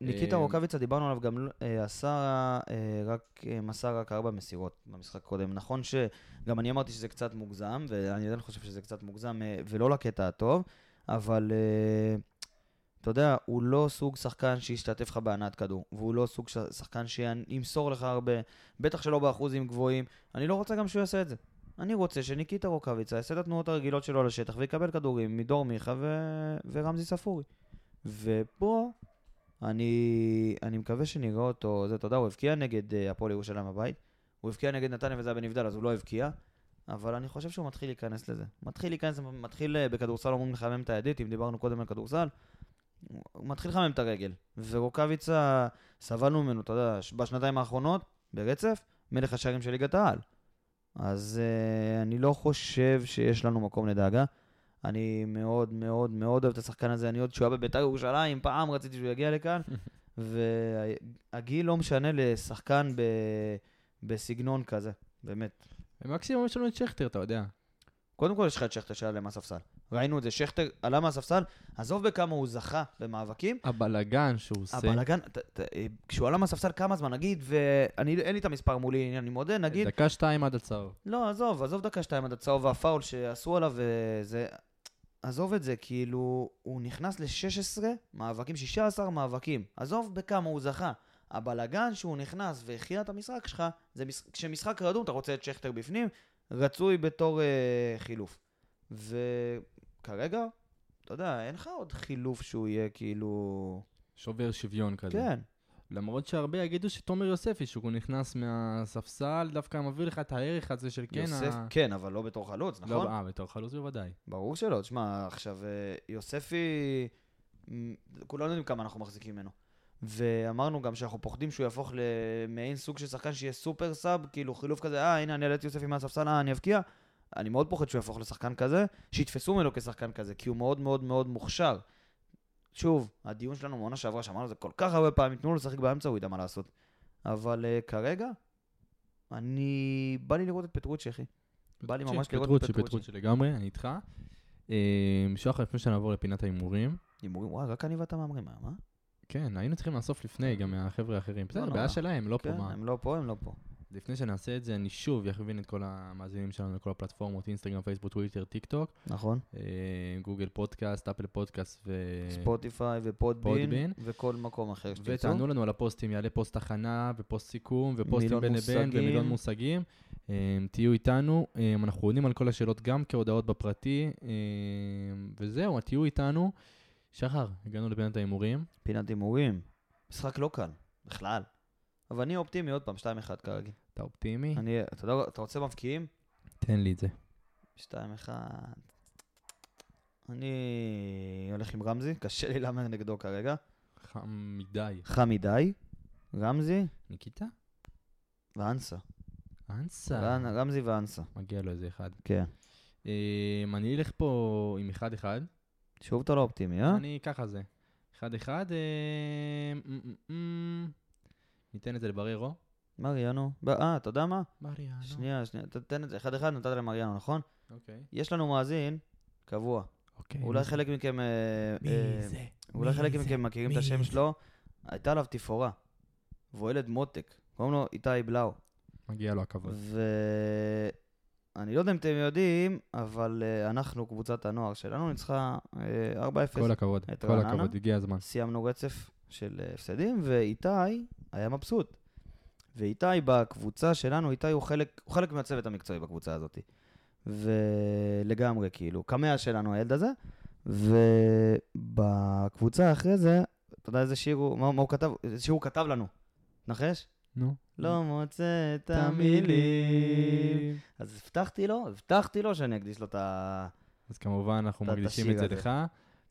S2: ניקיטה
S1: אה,
S2: רוקאביצה, דיברנו עליו גם, אה, עשה רק, מסר רק ארבע מסירות במשחק הקודם. נכון שגם אני אמרתי שזה קצת מוגזם, ואני עדיין חושב שזה קצת מוגזם, ולא לקטע הטוב, אבל אתה יודע, הוא לא סוג שחקן שישתתף לך בהנעת כדור, והוא לא סוג שחקן שימסור לך הרבה, בטח שלא באחוזים גבוהים. אני לא רוצה גם שהוא יעשה את זה. אני רוצה שניקיטה רוקאביצה יעשה את התנועות הרגילות שלו על השטח ויקבל כדורים מדור מיכה ו... ורמזי ספורי. ופה אני, אני מקווה שנראה אותו, זה, אתה יודע, הוא הבקיע נגד אה, הפועל ירושלים בבית, הוא הבקיע נגד נתניה וזה היה בנבדל, אז הוא לא הבקיע, אבל אני חושב שהוא מתחיל להיכנס לזה. מתחיל להיכנס, מתחיל אה, בכדורסל אומרים לחמם את הידית, אם דיברנו קודם על כדורסל, הוא- מתחיל לחמם את הרגל. ורוקאביצה, סבלנו ממנו, אתה יודע, בשנתיים האחרונות, ברצף, מלך השערים של ליגת העל. אז uh, אני לא חושב שיש לנו מקום לדאגה. אני מאוד מאוד מאוד אוהב את השחקן הזה, אני עוד כשהוא היה בבית"ר ירושלים, פעם רציתי שהוא יגיע לכאן, והגיל לא משנה לשחקן ב... בסגנון כזה, באמת.
S1: ומקסימום יש לנו את שכטר, אתה יודע.
S2: קודם כל יש לך את שכטר שעלה מהספסל. ראינו את זה, שכטר עלה מהספסל, עזוב בכמה הוא זכה במאבקים,
S1: הבלגן שהוא עושה.
S2: הבלאגן, ת- ת- כשהוא עלה מהספסל כמה זמן, נגיד, ואני אין לי את המספר מולי, אני מודה, נגיד,
S1: דקה שתיים עד הצהר.
S2: לא, עזוב, עזוב דקה שתיים עד הצהוב והפאול שעשו עליו, וזה... עזוב את זה, כאילו, הוא נכנס ל-16 מאבקים, 16 מאבקים. עזוב בכמה הוא זכה. הבלגן שהוא נכנס והכריע את המשחק שלך, זה מש... כשמשחק רדום אתה רוצה את שכטר בפנים, רצוי בתור אה, חילוף. וכרגע, אתה יודע, אין לך עוד חילוף שהוא יהיה כאילו...
S1: שובר שוויון כזה.
S2: כן.
S1: למרות שהרבה יגידו שתומר יוספי, שהוא נכנס מהספסל, דווקא מביא לך את הערך הזה של כן,
S2: יוסף,
S1: ה...
S2: כן, אבל לא בתור חלוץ, נכון?
S1: לא, אה, בתור חלוץ בוודאי.
S2: ברור שלא. תשמע, עכשיו, אה, יוספי, כולנו יודעים כמה אנחנו מחזיקים ממנו. ואמרנו גם שאנחנו פוחדים שהוא יהפוך למעין סוג של שחקן שיהיה סופר סאב, כאילו חילוף כזה, אה, הנה, אני העליתי יוספי מהספסל, אה, אני אבקיע. אני מאוד פוחד שהוא יהפוך לשחקן כזה, שיתפסו ממנו כשחקן כזה, כי הוא מאוד מאוד מאוד מוכשר. שוב, הדיון שלנו מעונה שעברה, שאמרנו את זה כל כך הרבה פעמים, תנו לו לשחק באמצע, הוא ידע מה לעשות. אבל אה, כרגע, אני... בא לי לראות את פטרוצ'י, אחי. בא לי ממש לראות את
S1: פטרוצ'י,
S2: פטרוצ'י.
S1: לגמרי, אני איתך. אה, שחר, לפני שנעבור לפינת ההימורים,
S2: הימורים, וואי, רק אני ואתה מהמרים היום, אה?
S1: כן, היינו צריכים לאסוף לפני, גם מהחבר'ה האחרים. בסדר,
S2: נורא.
S1: בעיה שלהם, לא פה
S2: כן,
S1: מה.
S2: הם לא פה, הם לא פה.
S1: לפני שנעשה את זה, אני שוב אכווין את כל המאזינים שלנו לכל הפלטפורמות, אינסטגרם, פייסבוק, טוויטר, טיק טוק,
S2: נכון.
S1: אה, גוגל פודקאסט, אפל פודקאסט ו...
S2: ספוטיפיי ופודבין,
S1: פודבין.
S2: וכל מקום אחר שתרצו.
S1: ותענו לנו על הפוסטים, יעלה פוסט הכנה ופוסט סיכום ופוסטים בין לבין. ומילון מושגים. אה, תהיו איתנו, אה, אנחנו עונים על כל השאלות גם כהודעות בפרטי, וזהו, תהיו איתנו. שחר, הגענו לפינת ההימורים.
S2: פינת הימורים. משחק לא קל, בכלל. אבל אני אופטימי, עוד פעם, 2-1 כרגיל.
S1: אתה אופטימי?
S2: אני, אתה יודע, אתה רוצה מבקיעים?
S1: תן לי את זה.
S2: 2-1. אני הולך עם רמזי, קשה לי להמר נגדו כרגע.
S1: חם מדי.
S2: חם מדי, רמזי
S1: ניקיטה?
S2: ואנסה.
S1: אנסה.
S2: רן- רמזי ואנסה,
S1: מגיע לו איזה אחד.
S2: כן.
S1: אה, אני אלך פה עם אחד אחד.
S2: שוב אתה לא אופטימי, אה?
S1: אני ככה זה. אחד אחד. אה, מ- מ- מ- ניתן את זה לבררו.
S2: מריאנו. אה, אתה יודע מה?
S1: מריאנו.
S2: שנייה, שנייה, ת- תן את זה. אחד אחד נתת למריאנו, נכון?
S1: אוקיי.
S2: יש לנו מאזין קבוע.
S1: אוקיי.
S2: אולי? חלק מכם... אה,
S1: מי
S2: אה,
S1: זה?
S2: אולי חלק? מכם מכירים את השם? שלו. הייתה עליו תפאורה. והוא ילד מותק. קוראים לו איתי בלאו.
S1: מגיע לו הכבוד.
S2: ואני לא יודע אם אתם יודעים, אבל אה, אנחנו, קבוצת הנוער שלנו, ניצחה אה, 4-0.
S1: כל הכבוד. כל
S2: רעננה?
S1: הכבוד, הגיע הזמן.
S2: סיימנו רצף של הפסדים, ואיתי היה מבסוט. ואיתי בקבוצה שלנו, איתי הוא חלק, הוא חלק מהצוות המקצועי בקבוצה הזאת. ולגמרי, כאילו, קמע שלנו הילד הזה. ובקבוצה אחרי זה, אתה יודע איזה שיר הוא, מה, מה הוא כתב? איזה שיר הוא כתב לנו. נחש?
S1: נו.
S2: לא מוצא את המילים. אז הבטחתי לו, הבטחתי לו שאני אקדיש לו את ה...
S1: אז כמובן אנחנו מקדישים את זה. לך.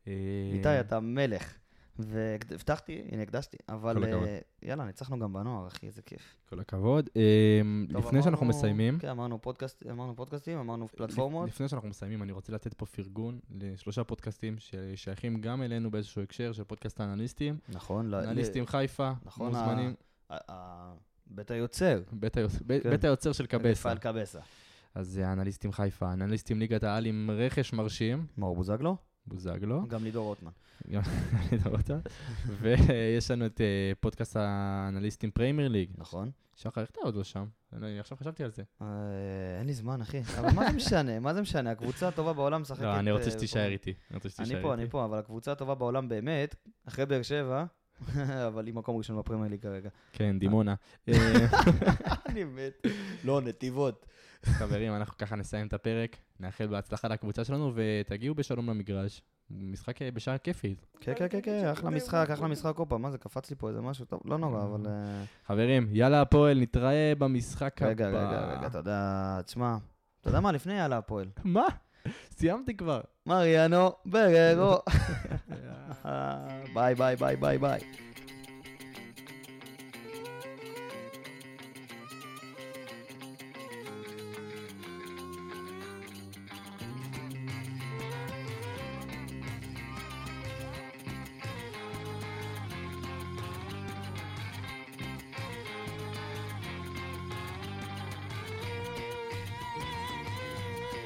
S1: אה,
S2: איתי, אתה מלך. והבטחתי, הנה, הקדשתי. אבל. אה, יאללה, ניצחנו גם בנוער, אחי, איזה כיף.
S1: כל הכבוד. אה, לפני שאנחנו מסיימים,
S2: כן, אמרנו פודקאסט, אמרנו פודקאסטים, אמרנו פלטפורמות.
S1: לפני שאנחנו מסיימים, אני רוצה לתת פה פרגון לשלושה פודקאסטים ששייכים גם אלינו באיזשהו הקשר של פודקאסט האנליסטים.
S2: נכון, ל-
S1: אנליסטים חיפה,
S2: נכון,
S1: מוזמנים.
S2: בית היוצר.
S1: בית
S2: כן.
S1: בית היוצר של קבסה.
S2: רפאל קבסה.
S1: אז זה האנליסטים חיפה, אנליסטים ליגת העל עם רכש מרשים,
S2: מאור בוזגלו?
S1: בוזגלו,
S2: גם לידור רוטמן.
S1: גם לידור אותה, ויש לנו את אה, פודקאסט האנליסטים פריימר ליג.
S2: נכון.
S1: שחר, איך אתה עוד לא שם? אני עכשיו חשבתי על זה.
S2: אה, אין לי זמן, אחי. אבל מה זה משנה? מה זה משנה? הקבוצה הטובה בעולם משחקת...
S1: לא, אני רוצה
S2: אה,
S1: שתישאר איתי. אני.
S2: פה, אני פה, אבל הקבוצה הטובה בעולם באמת, אחרי באר שבע, אבל היא מקום ראשון בפרמייר ליג כרגע.
S1: כן, דימונה.
S2: אני מת. לא, נתיבות.
S1: חברים, אנחנו ככה נסיים את הפרק, נאחל בהצלחה לקבוצה שלנו, ותגיעו בשלום למגרש. משחק אה, בשעה כיפית.
S2: כן, כן, כן, כן, אחלה משחק, אחלה משחק פעם. מה זה, קפץ לי פה איזה משהו? טוב, לא נורא, אבל... אה,
S1: חברים, יאללה הפועל, נתראה במשחק הבא.
S2: רגע, רגע, רגע, אתה יודע, תשמע, אתה יודע מה? לפני יאללה הפועל.
S1: מה? סיימתי כבר.
S2: מריאנו בררו. ביי, ביי, ביי, ביי, ביי.